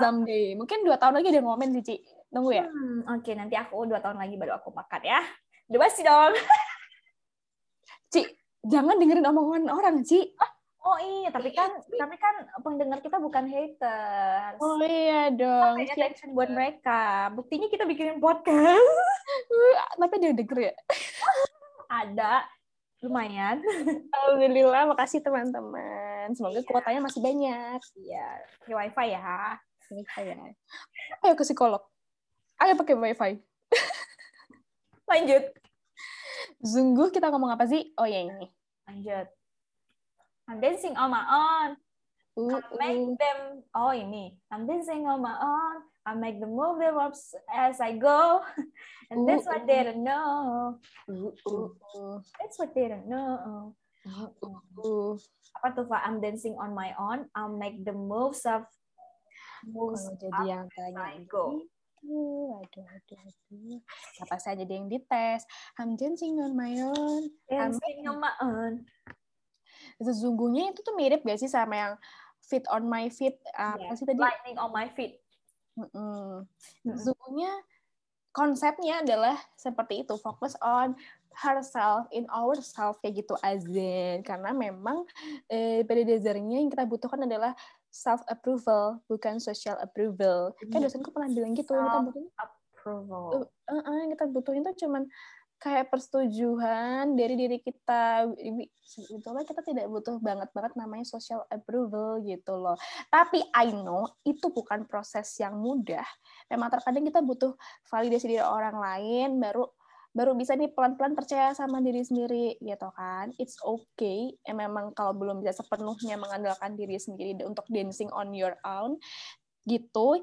Someday. Mungkin dua tahun lagi ada momen sih Ci. Nunggu ya. Hmm, oke. Nanti aku dua tahun lagi baru aku makan ya. Udah pasti dong. Ci jangan dengerin omongan orang Ci oh iya tapi kan tapi kan pendengar kita bukan haters oh iya dong Pay attention buat mereka. Buktinya kita bikinin podcast. tapi dia denger ya Ada. Lumayan. Alhamdulillah makasih teman-teman semoga Iya. kuotanya masih banyak Iya. Pakai wifi ya. wifi ya ayo ke psikolog ayo pakai wifi Lanjut. Sungguh kita ngomong apa sih oh ya ini Lanjut. I'm dancing on my own. uh, I make uh, them. Oh ini. I'm dancing on my own. I make the move them up as I go. And that's what they don't know. uh, uh, uh, That's what they don't know. uh, uh. Apa tuh Pak? I'm dancing on my own. I'll make the moves of moves kalau jadi yang I go. Itu aduh aduh aduh apa saya jadi yang dites? I'm dancing on my own Dancing on my own. sesungguhnya itu tuh mirip gak sih sama yang fit on my feet apa Yes, sih tadi? Lightning on my feet. Mm-mm. sesungguhnya konsepnya adalah seperti itu fokus on herself in ourself kayak gitu azan karena memang eh, pada dasarnya yang kita butuhkan adalah self approval bukan social approval. Kan Iya. dosenku pernah bilang gitu yang kita Self- butuhin Approval. eh, yang kita butuhin tuh cuman kayak persetujuan dari diri kita. Sebetulnya kita tidak butuh banget banget namanya social approval gitu loh. Tapi I know itu bukan proses yang mudah. Memang terkadang kita butuh validasi dari orang lain baru baru bisa nih pelan-pelan percaya sama diri sendiri gitu kan. It's okay. Eh, memang kalau belum bisa sepenuhnya mengandalkan diri sendiri untuk dancing on your own gitu.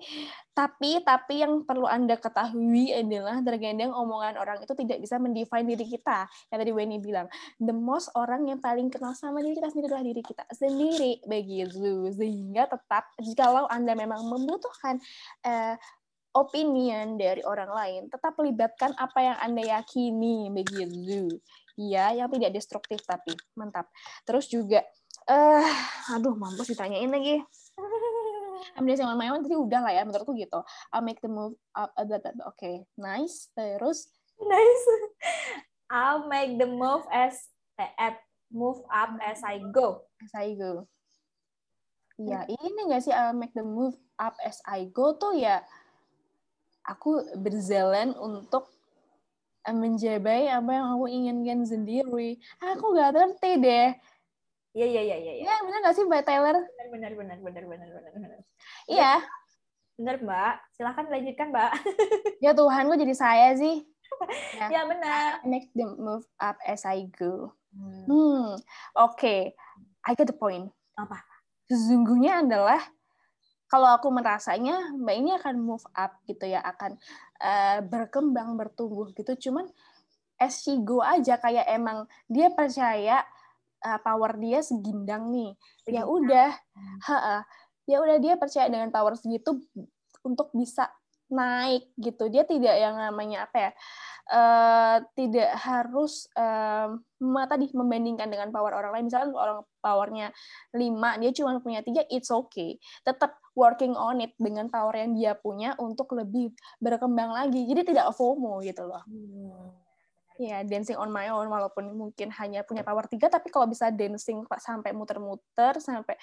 Tapi tapi yang perlu anda ketahui adalah terkadang omongan orang itu tidak bisa mendefine diri kita. Yang tadi Weni bilang the most orang yang paling kenal sama diri kita sendiri adalah diri kita sendiri. Begitu. Sehingga tetap jikalau anda memang membutuhkan eh, opinion dari orang lain tetap libatkan apa yang anda yakini begitu. Ya yang tidak destruktif tapi mantap. Terus juga eh aduh mampus ditanyain lagi. I'm dancing on my own tadi udah lah ya menurutku gitu. I'll make the move up uh, oke nice. Terus? Nice. I'll make the move as eh, at move up as I go. as I go. Ya ini nggak sih I'll make the move up as I go tuh ya aku berjalan untuk eh, menjabai apa yang aku inginkan sendiri. Aku nggak ngerti deh. Iya iya iya iya. Ya benar nggak sih Mbak Taylor? Benar benar benar benar benar benar. Iya. Benar Mbak. Silahkan lanjutkan Mbak. ya Tuhan, kok jadi saya sih? Ya, ya benar. I make the move up as I go. Hmm, hmm. oke. Okay. I get the point. Apa? Sesungguhnya adalah kalau aku merasanya mbak ini akan move up gitu ya akan uh, berkembang bertumbuh gitu. Cuman as she go aja kayak emang dia percaya uh, power dia segindang nih. Ya udah hmm. ya udah dia percaya dengan power segitu untuk bisa naik gitu. Dia tidak yang namanya apa ya uh, tidak harus uh, tadi membandingkan dengan power orang lain. Misalnya orang powernya lima dia cuma punya tiga it's okay. Tetap working on it dengan power yang dia punya untuk lebih berkembang lagi. Jadi tidak FOMO gitu loh. Hmm. ya dancing on my own walaupun mungkin hanya punya power tiga tapi kalau bisa dancing sampai muter-muter sampai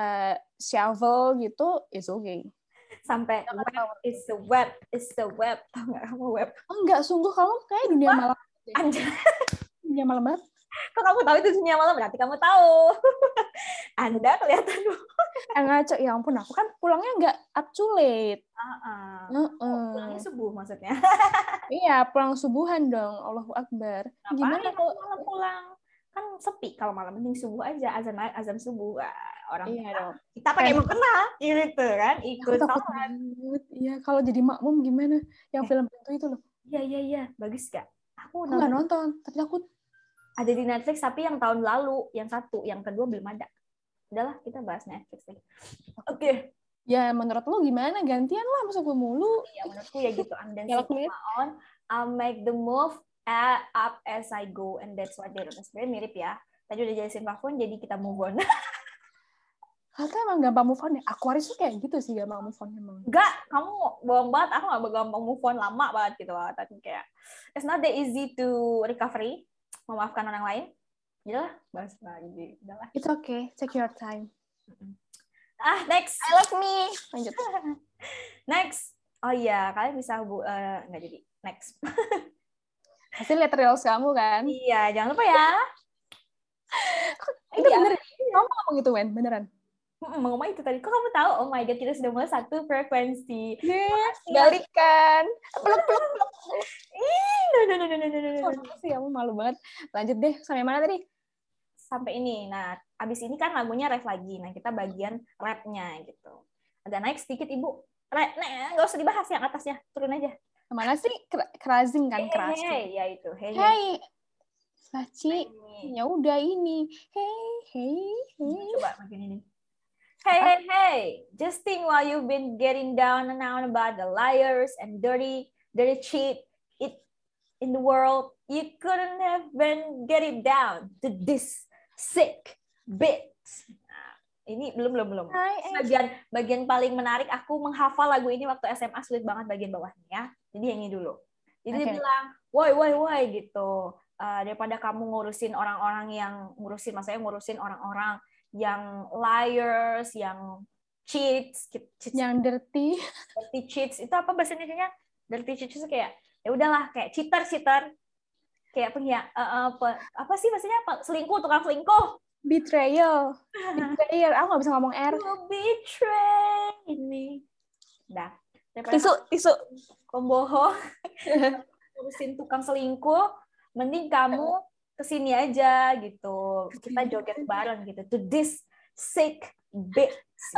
uh, shovel gitu it's okay. Sampai web is the web is the web. Tau nggak kamu web? Enggak sungguh kamu kayak dunia malam Anjay. dunia malam banget kok kamu tahu itu dunia malam? Berarti kamu tahu. Anda kelihatan. Eh ngaco ya ampun aku kan pulangnya nggak up to late. Uh -uh. Uh -uh. Oh, pulangnya subuh maksudnya? Iya pulang subuhan dong. Allahu Akbar. Gimana kalau malam pulang? Kan sepi. Kalau malam mending subuh aja. Azan azan subuh. Orang iya dong. kita pakai mau kenal gitu kan? Ikut sholat. iya kalau jadi makmum gimana? Yang eh. film itu itu loh. Iya iya iya. Bagus gak aku nggak nonton. tapi aku ada di Netflix tapi yang tahun lalu yang satu yang kedua belum ada udahlah kita bahas Netflix deh oke okay. ya menurut lo gimana gantian lah masa gue mulu ya menurutku ya gitu I'm dancing on I'll make the move up as I go and that's what they do sebenarnya mirip ya tadi udah jadi phone jadi kita move on Kata emang gampang move on ya? Aquarius tuh kayak gitu sih gampang move on emang. Enggak, kamu bohong banget. Aku gak gampang move on lama banget gitu. Tapi kayak, it's not that easy to recovery. Memaafkan orang lain. Yalah, bahas lagi. Udahlah. It's okay. Take your time. Ah, next. I love me. Lanjut. next. Oh iya, kalian bisa bu uh, nggak jadi. Next. Pasti lihat reels kamu kan? Iya, jangan lupa ya. itu iya. bener. Kamu ngomong gitu, Wen? Beneran? Mama itu tadi, kok kamu tahu? Oh my god, kita sudah mulai satu frekuensi. Balikan. Peluk, peluk, peluk. Ih, no, no, no, no, no, no, no. Oh, sih, kamu malu banget. Lanjut deh, sampai mana tadi? Sampai ini. Nah, abis ini kan lagunya rap lagi. Nah, kita bagian rapnya gitu. Agak naik sedikit, Ibu. Rap, nah, nggak usah dibahas yang atasnya. Turun aja. Mana sih? Kerazing kan, keras. Hey, ya itu. Hey, hey. Saci, ya udah ini. Hey, hey, hey. Coba bagian ini. Hey, hey, hey! Just think while you've been getting down and out about the liars and dirty, dirty cheat it in the world, you couldn't have been getting down to this sick bit. Nah, ini belum belum belum. Bagian bagian paling menarik aku menghafal lagu ini waktu SMA sulit banget bagian bawahnya ya. Jadi yang ini dulu. Jadi okay. dia bilang, woi woi woi gitu. Uh, daripada kamu ngurusin orang-orang yang ngurusin, maksudnya ngurusin orang-orang yang liars, yang cheats, cheats. Yang dirty, dirty cheats. Itu apa bahasa Indonesia? Dirty cheats itu kayak ya udahlah kayak cheater cheater kayak punya uh, uh, apa, apa sih maksudnya apa? selingkuh tukang selingkuh. Betrayal. Betrayal. Aku nggak bisa ngomong R. You betray. Ini. Dah. Tisu tisu. pembohong ngurusin tukang selingkuh mending kamu ke sini aja gitu. Kita joget bareng gitu. To this sick bit.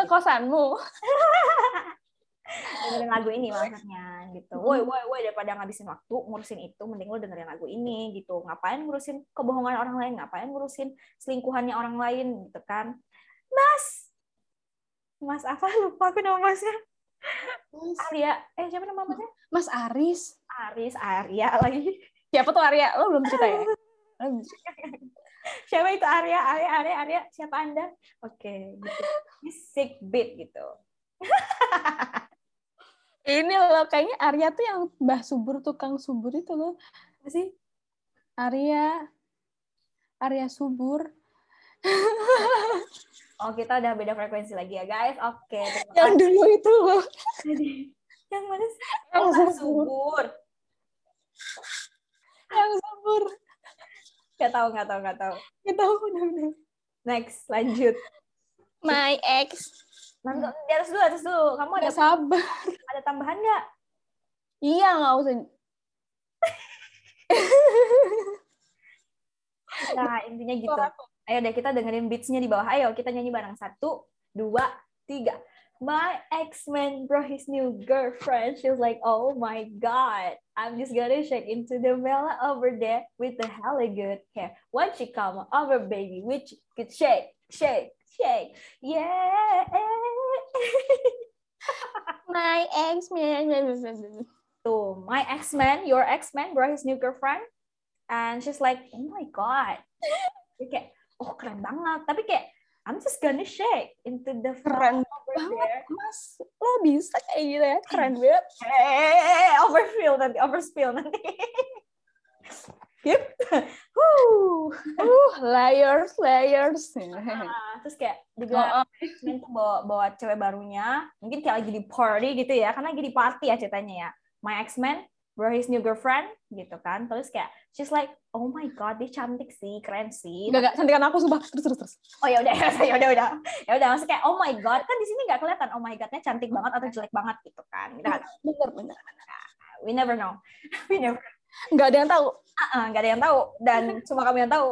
Kosanmu dengerin lagu ini maksudnya gitu. Woi woi woi daripada ngabisin waktu ngurusin itu mending lo dengerin lagu ini gitu. Ngapain ngurusin kebohongan orang lain? Ngapain ngurusin selingkuhannya orang lain gitu kan? Mas! Mas apa? Lupa aku nama masnya. Arya eh siapa nama masnya? Mas Aris. Aris Arya lagi. Siapa tuh Arya lo belum cerita ya siapa itu Arya Arya Arya Arya siapa anda oke okay, gitu. sick beat gitu ini loh kayaknya Arya tuh yang Mbah Subur tukang subur itu loh apa sih Arya Arya Subur Oh, kita udah beda frekuensi lagi ya, guys. Oke. Yang dulu itu loh. Yang mana sih? Yang subur. subur. Yang subur. Gak tahu, gak tahu, gak tahu. Kita udah udah. Next, lanjut. My ex. Nanti di atas dulu, atas dulu. Kamu ada Gak sabar. ada tambahan nggak? Iya, nggak usah. Nah, intinya gitu. Ayo deh kita dengerin beats-nya di bawah. Ayo kita nyanyi bareng. Satu, dua, tiga. My ex-man brought his new girlfriend. She was like, oh my god. I'm just gonna shake into the Bella over there with the hella good hair. Once she come over, baby, which could shake, shake, shake. Yeah. My ex man. so my ex-man, your ex-man brought his new girlfriend. And she's like, oh my god. Kayak, oh keren banget. Tapi kayak, I'm just gonna shake into the over banget, there. Mas. Lo bisa kayak gitu ya? Keren banget. Eh, overfill nanti, overspill nanti. Yep. Woo. Uh, layers, layers. Nah, terus kayak dibilang Oh, oh. Tuh bawa bawa cewek barunya, mungkin kayak lagi di party gitu ya, karena lagi di party ya ceritanya ya. My X-Men brought his new girlfriend gitu kan, terus kayak she's like, oh my god, dia cantik sih, keren sih. Enggak, enggak. Cantikan aku, sumpah. Terus, terus, terus. Oh ya udah, ya udah, udah, ya udah, maksudnya kayak oh my god, kan di sini nggak kelihatan oh my godnya cantik banget atau jelek banget gitu kan. Kita nggak tahu. Bener, bener. we never know, we never, Enggak ada yang tahu. Ah, nggak ada yang tahu dan cuma kamu yang tahu.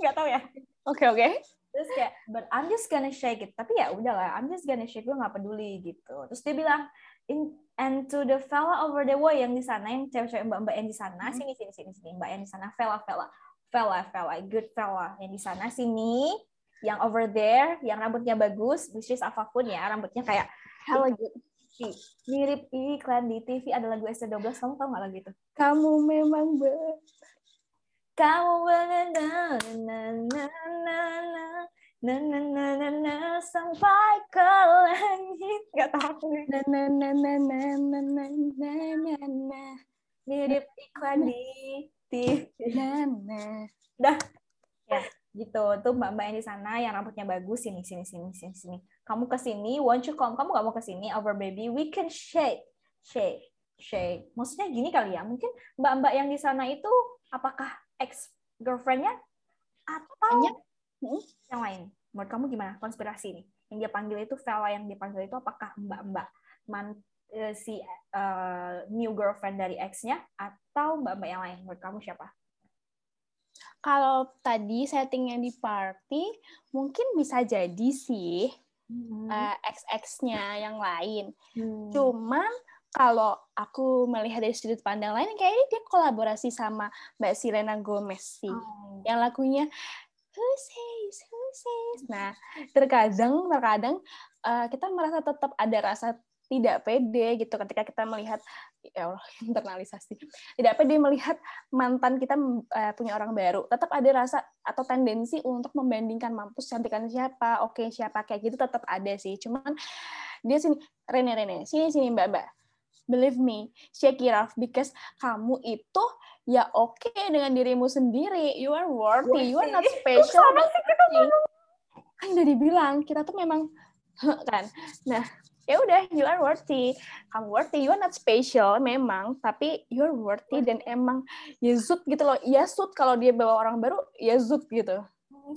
Nggak tahu ya. Oke, oke. Terus kayak, but I'm just gonna shake it. Tapi ya udahlah, I'm just gonna shake. Gue nggak peduli gitu. Terus dia bilang, in and to the fella over the way yang di sana, yang cewek-cewek mbak-mbak yang di sana, Hmm. sini sini sini sini, mbak yang di sana, fella fella, fella fella, good fella yang di sana sini, yang over there, yang rambutnya bagus, which is apa pun ya, rambutnya kayak Hella good. mirip iklan di TV ada lagu ST12, kamu tahu nggak lagu itu? Kamu memang ber... Kamu benar na na na na na na na na na sampai ke langit nggak tahu Na na na na na na na na na na mirip iklan di TV na na. gitu tuh mbak mbak yang di sana yang rambutnya bagus sini sini sini sini sini kamu ke sini won't you come kamu gak mau ke sini over baby we can shake shake shake maksudnya gini kali ya mungkin mbak mbak yang di sana itu apakah ex girlfriendnya atau Banyak. Hmm. yang lain menurut kamu gimana konspirasi nih yang dia panggil itu fella yang dipanggil itu apakah mbak mbak man eh, si eh, new girlfriend dari ex-nya atau mbak mbak yang lain menurut kamu siapa Kalau tadi settingnya di party, mungkin bisa jadi sih eh, ex-ex-nya yang lain. Hmm. Cuman kalau aku melihat dari sudut pandang lain, kayaknya dia kolaborasi sama Mbak Selena Gomez sih. Oh. Yang lagunya Who says, who says. Nah, terkadang, terkadang eh, kita merasa tetap ada rasa tidak pede gitu ketika kita melihat ya Allah internalisasi. Tidak pede melihat mantan kita eh, punya orang baru. Tetap ada rasa atau tendensi untuk membandingkan mampus cantikan siapa oke siapa kayak gitu tetap ada sih. Cuman dia sini Rene Rene sini sini Mbak Mbak. Believe me shake it off because kamu itu ya oke dengan dirimu sendiri. You are worthy. You are not special. Sama but worthy. kan udah dibilang kita tuh memang kan? Nah ya udah you are worthy. Kamu worthy you are not special memang. Tapi you are worthy dan emang ya zut gitu loh. Ya zut kalau dia bawa orang baru ya zut gitu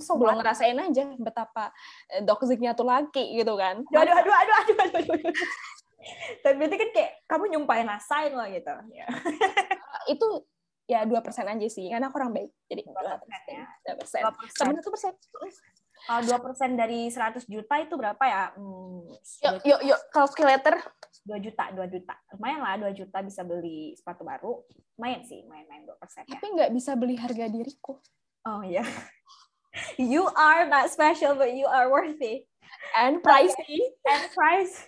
so belum ngerasain aja betapa eh, toksiknya tuh laki gitu kan. Aduh aduh aduh aduh aduh aduh, aduh. tapi berarti kan kayak kamu nyumpahin rasain loh gitu. Ya itu ya dua persen aja sih karena aku orang baik jadi 2% dua ya. dua persen. 2%. sama satu persen. Kalau dua persen dari 100 juta itu berapa ya? Hmm, yuk yuk yuk calculator. 2 juta 2 juta. Lumayan lah 2 juta bisa beli sepatu baru. Lumayan sih main-main 2 persen ya. Tapi nggak bisa beli harga diriku. Oh iya. You are not special but you are worthy. And pricey. And price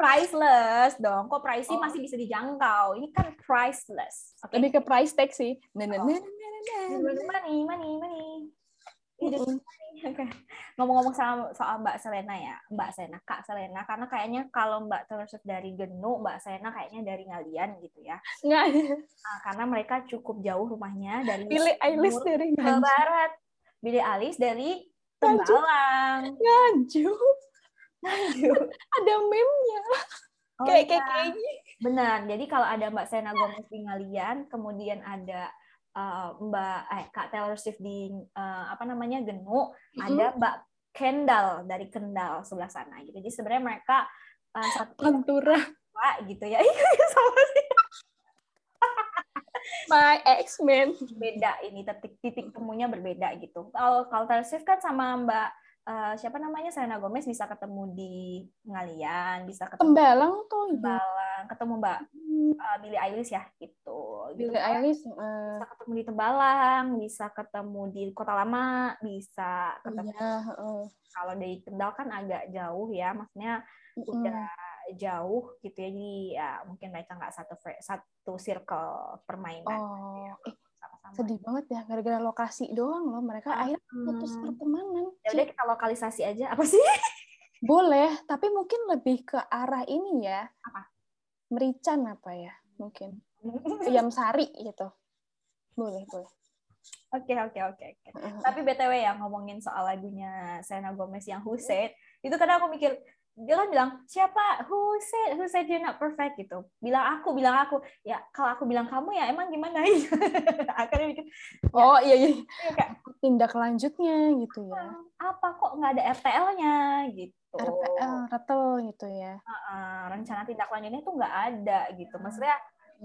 priceless dong kok pricey Oh. masih bisa dijangkau ini kan priceless oke lebih ke price tag sih nah, nah, nah, nah, money money money. Ngomong-ngomong soal, soal Mbak Selena ya, Mbak Selena, Kak Selena, karena kayaknya kalau Mbak Taylor Swift dari Genu, Mbak Selena kayaknya dari ngalian gitu ya. nggak Nah, karena mereka cukup jauh rumahnya dari pilih Eilish timur dari ke barat. Billie Eilish dari Tembalang. Nganjuk. Ada meme-nya. Oh, kayak iya. kayak kayaknya. Benar. Jadi kalau ada Mbak Selena Gomez di Ngalian, kemudian ada eh, Mbak eh, Kak Taylor Swift di eh, apa namanya Genu, ada Mbak Kendall dari Kendal sebelah sana gitu. Jadi sebenarnya mereka eh, satu Pantura. gitu ya. Iya sama sih. My X-Men. Beda ini titik titik temunya berbeda gitu. Kalau kalau Taylor Swift kan sama Mbak eh, siapa namanya Selena Gomez bisa ketemu di Ngalian, bisa ketemu Tembalang tuh di ya. Tembalang, ketemu Mbak eh, Billie Eilish ya gitu. gitu. Billie Eilish. eh, bisa ketemu di Tembalang, bisa ketemu di Kota Lama, bisa ketemu Iya, heeh. kalau dari Kendal kan agak jauh ya, maksudnya udah jauh gitu ya, jadi ya mungkin mereka nggak satu satu circle permainan Oh, eh, sedih banget ya gara-gara lokasi doang loh mereka akhirnya putus Hmm. pertemanan. Ya udah kita lokalisasi aja apa sih? Boleh, tapi mungkin lebih ke arah ini ya. Apa? Merican apa ya? Mungkin. Ayam sari gitu. Boleh, boleh. Oke oke oke oke. Heeh. Tapi btw ya ngomongin soal lagunya Selena Gomez yang Who Said, itu kadang aku mikir dia kan bilang siapa? Who said who said you're not perfect? gitu. Bilang aku bilang aku. Ya kalau aku bilang kamu ya emang gimana? Akhirnya mikir Oh iya iya. ya, kayak Tindak lanjutnya gitu ya. apa kok nggak ada RTL-nya gitu. RPL, retel gitu ya. Heeh, rencana tindak lanjutnya tuh nggak ada gitu. Maksudnya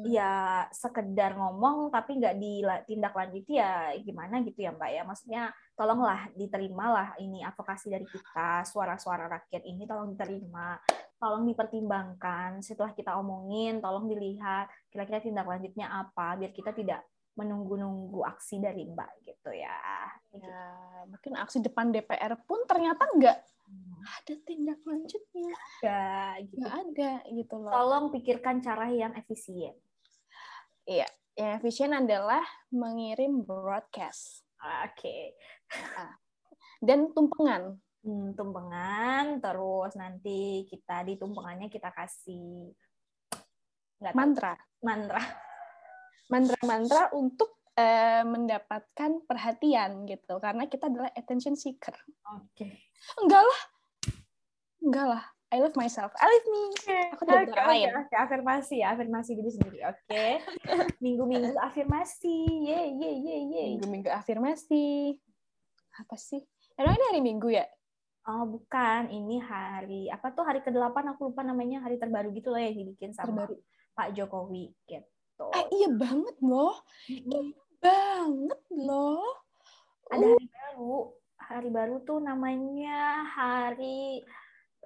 ya sekedar ngomong tapi nggak ditindaklanjuti ya gimana gitu ya mbak ya maksudnya tolonglah diterimalah ini advokasi dari kita suara-suara rakyat ini tolong diterima tolong dipertimbangkan setelah kita omongin tolong dilihat kira-kira tindak lanjutnya apa biar kita tidak menunggu-nunggu aksi dari mbak gitu ya Ya, mungkin aksi depan DPR pun ternyata nggak ada tindak lanjutnya. Ya, gitu. Nggak ada gitu loh. tolong pikirkan cara yang efisien Iya, yang efisien adalah mengirim broadcast oke dan tumpengan. hmm, tumpengan terus nanti kita di tumpengannya kita kasih nggak tahu, Mantra. mantra Mantra-mantra untuk eh, mendapatkan perhatian gitu. Karena kita adalah attention seeker. oke Enggak lah. Enggak lah. I love myself. I love me. Aku tidak lain. oke. afirmasi ya, afirmasi diri sendiri. Oke. Minggu-minggu afirmasi. Ye ye ye ye. Minggu-minggu afirmasi. Apa sih? Emang ini hari Minggu ya? Oh, bukan. Ini hari apa tuh hari ke-8 aku lupa namanya, hari terbaru gitu loh yang dibikin sama Terbaru. Pak Jokowi gitu. Eh, iya banget loh. Mm-mm. Banget loh. Ada hari baru. Hari baru tuh namanya hari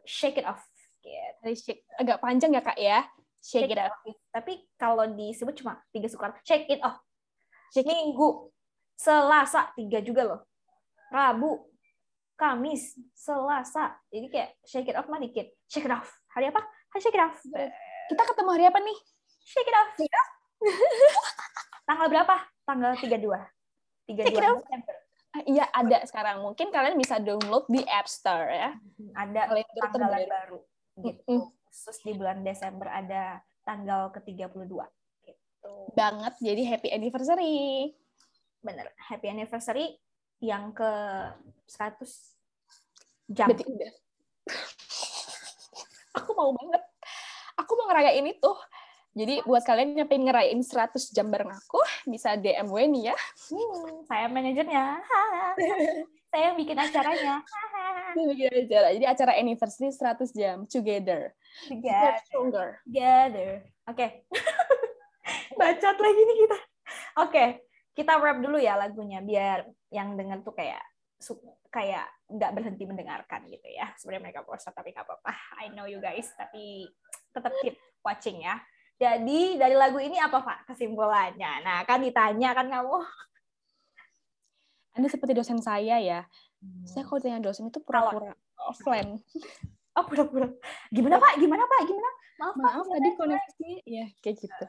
Shake It Off. Gitu. Shake. Agak panjang ya, Kak ya? Shake, it up. Tapi kalau disebut cuma tiga sukar. Shake it off. Shake it- Minggu, Selasa tiga juga loh. Rabu, Kamis, Selasa. Jadi kayak shake it off mah dikit. Shake it off. Hari apa? Hari shake it off. Kita ketemu hari apa nih? Shake it off. Tanggal berapa? Tanggal 32. 32 Shake it off. Desember. Iya, ada sekarang. Mungkin kalian bisa download di App Store ya. Ada Kalender tanggalan terbaru. baru. Gitu. Khusus di bulan Desember ada tanggal ke-32. Gitu. Banget, jadi happy anniversary. bener happy anniversary yang ke 100 jam Berarti udah. aku mau banget. Aku mau ngerayain itu. Jadi buat kalian yang pengen ngerayain 100 jam bareng aku, bisa DM Weni ya. Hmm, saya manajernya. Saya yang bikin acaranya. Bikin acara. Jadi acara anniversary 100 jam together. together. Stronger. together. Oke. Bacot lagi nih kita. Oke kita wrap dulu ya lagunya biar yang denger tuh kayak su- kayak nggak berhenti mendengarkan gitu ya. Sebenarnya mereka bosan tapi nggak apa-apa. I know you guys tapi tetap keep watching ya jadi dari lagu ini apa pak kesimpulannya nah kan ditanya kan kamu Anda seperti dosen saya ya. Saya kalau tanya dosen itu pura-pura offline. oh pura-pura gimana pak gimana pak gimana maaf pak Maaf tadi gimana? koneksi ya kayak gitu.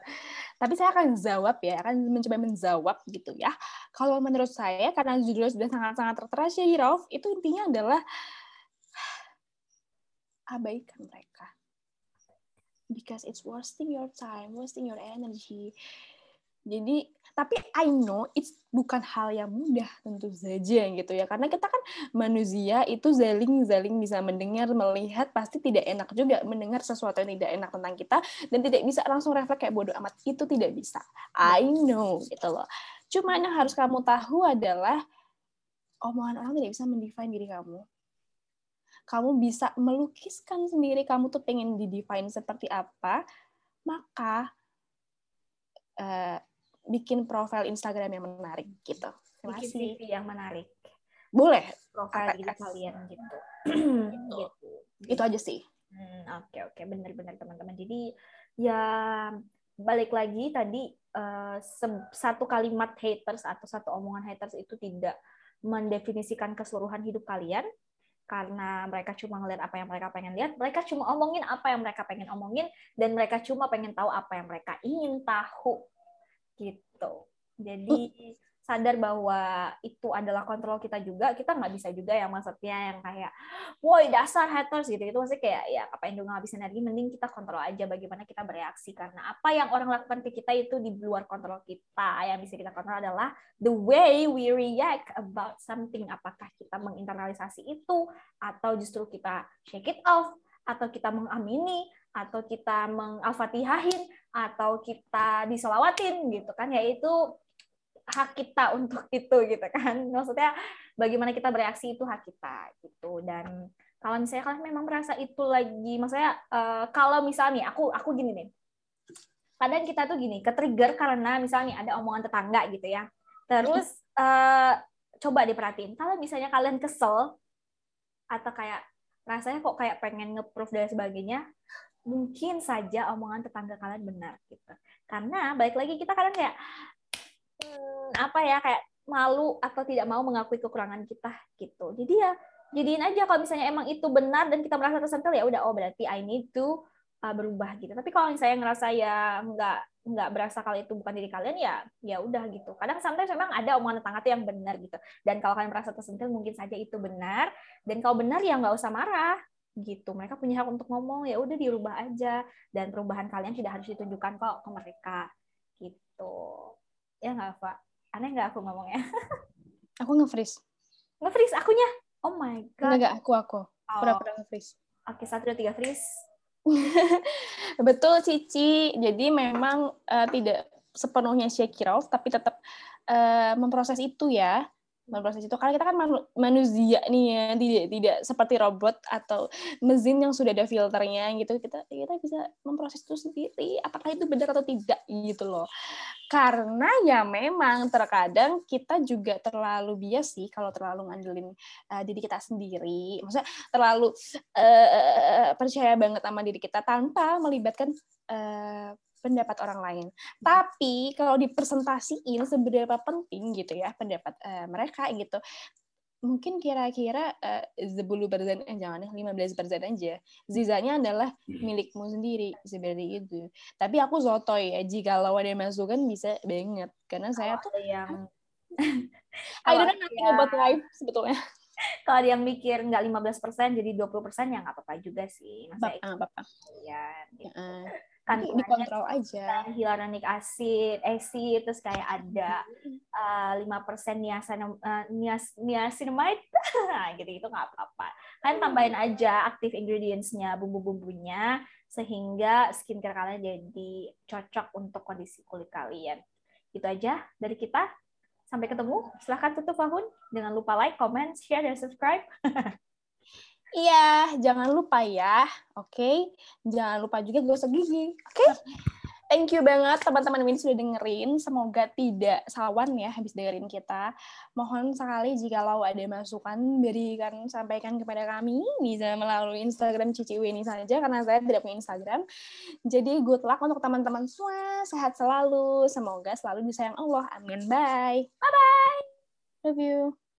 Tapi saya akan jawab ya, akan mencoba menjawab gitu ya. Kalau menurut saya karena judulnya sudah sangat-sangat tertera Shahirov, itu intinya adalah abaikan mereka. Because it's wasting your time, wasting your energy. Jadi tapi I know it's bukan hal yang mudah tentu saja gitu ya. Karena kita kan manusia itu zaling zaling bisa mendengar melihat pasti tidak enak juga mendengar sesuatu yang tidak enak tentang kita dan tidak bisa langsung refleks kayak bodoh amat. Itu tidak bisa. I know gitu loh. Cuma yang harus kamu tahu adalah omongan orang tidak bisa mendefine diri kamu kamu bisa melukiskan sendiri kamu tuh pengen didefine seperti apa maka uh, bikin profil Instagram yang menarik gitu. Bikin CV yang menarik. Boleh. Profil diri kalian gitu. gitu. gitu. Itu aja sih. Hmm, oke okay, oke okay. benar-benar teman-teman. Jadi ya balik lagi tadi uh, satu kalimat haters atau satu omongan haters itu tidak mendefinisikan keseluruhan hidup kalian karena mereka cuma ngeliat apa yang mereka pengen lihat, mereka cuma omongin apa yang mereka pengen omongin, dan mereka cuma pengen tahu apa yang mereka ingin tahu gitu. Jadi sadar bahwa itu adalah kontrol kita juga, kita nggak bisa juga yang maksudnya yang kayak, woi dasar haters gitu, itu maksudnya kayak ya apa yang nggak bisa energi, mending kita kontrol aja bagaimana kita bereaksi. Karena apa yang orang lakukan ke kita itu di luar kontrol kita, yang bisa kita kontrol adalah the way we react about something, apakah kita menginternalisasi itu atau justru kita shake it off atau kita mengamini atau kita mengalfatihahin atau kita diselawatin gitu kan. Yaitu hak kita untuk itu gitu kan. Maksudnya bagaimana kita bereaksi itu hak kita gitu. Dan kalau misalnya kalian memang merasa itu lagi maksudnya uh, kalau misalnya aku aku gini nih. Kadang kita tuh gini ke trigger karena misalnya ada omongan tetangga gitu ya. Terus uh, coba diperhatiin. Kalau misalnya kalian kesel atau kayak rasanya kok kayak pengen nge-proof dan sebagainya mungkin saja omongan tetangga kalian benar gitu. Karena balik lagi kita kadang kayak hmm, apa ya kayak malu atau tidak mau mengakui kekurangan kita gitu. Jadi ya jadiin aja kalau misalnya emang itu benar dan kita merasa tersentil ya udah oh berarti I need to uh, berubah gitu. Tapi kalau misalnya ngerasa ya nggak nggak berasa kalau itu bukan diri kalian ya ya udah gitu. Kadang sometimes memang ada omongan tetangga tuh yang benar gitu. Dan kalau kalian merasa tersentil mungkin saja itu benar. Dan kalau benar ya nggak usah marah gitu. Mereka punya hak untuk ngomong ya udah dirubah aja. Dan perubahan kalian tidak harus ditunjukkan kok ke mereka gitu ya nggak pak. Aneh nggak aku ngomongnya? Aku nge-freeze. Nge-freeze akunya? Oh my god. Enggak aku aku. Oh. pernah nge-freeze. Oke satu dua tiga freeze. Betul Cici. Jadi memang uh, tidak sepenuhnya shake it off tapi tetap uh, memproses itu ya memproses itu karena kita kan manusia nih ya tidak tidak seperti robot atau mesin yang sudah ada filternya gitu. Kita kita bisa memproses itu sendiri apakah itu benar atau tidak gitu loh. Karena ya memang terkadang kita juga terlalu bias sih kalau terlalu ngandelin uh, diri kita sendiri. Maksudnya terlalu uh, percaya banget sama diri kita tanpa melibatkan uh, pendapat orang lain. Hmm. Tapi kalau dipresentasiin seberapa penting gitu ya pendapat uh, mereka gitu. Mungkin kira-kira uh, 10 persen, eh jangan ya, 15 persen aja. Zizanya adalah hmm. milikmu sendiri, seperti itu. Tapi aku sotoy ya, jika lo ada masukan bisa banget. Karena saya tuh yang... I don't know nothing about life sebetulnya kalau dia mikir nggak 15% jadi 20% ya nggak apa-apa juga sih. Maksudnya apa-apa. Ya, gitu. Uh, kandungannya dikontrol aja. hyaluronic acid, acid terus kayak ada eh, lima persen niacinamide, niacinamide nah, gitu itu nggak apa-apa. Kalian tambahin aja aktif ingredientsnya bumbu-bumbunya sehingga skincare kalian jadi cocok untuk kondisi kulit kalian. Itu aja dari kita. Sampai ketemu. Silahkan tutup Fahun. Jangan lupa like comment share dan subscribe Iya, jangan lupa ya, oke? Okay? Jangan lupa juga gosok gigi, oke? Okay? Thank you banget teman-teman ini sudah dengerin. Semoga tidak sawan ya habis dengerin kita. Mohon sekali jika lo ada masukan berikan sampaikan kepada kami bisa melalui Instagram Cici ini saja karena saya tidak punya Instagram. Jadi good luck untuk teman-teman semua. Sehat selalu. Semoga selalu disayang Allah. Amin. Bye. Bye bye. Love you.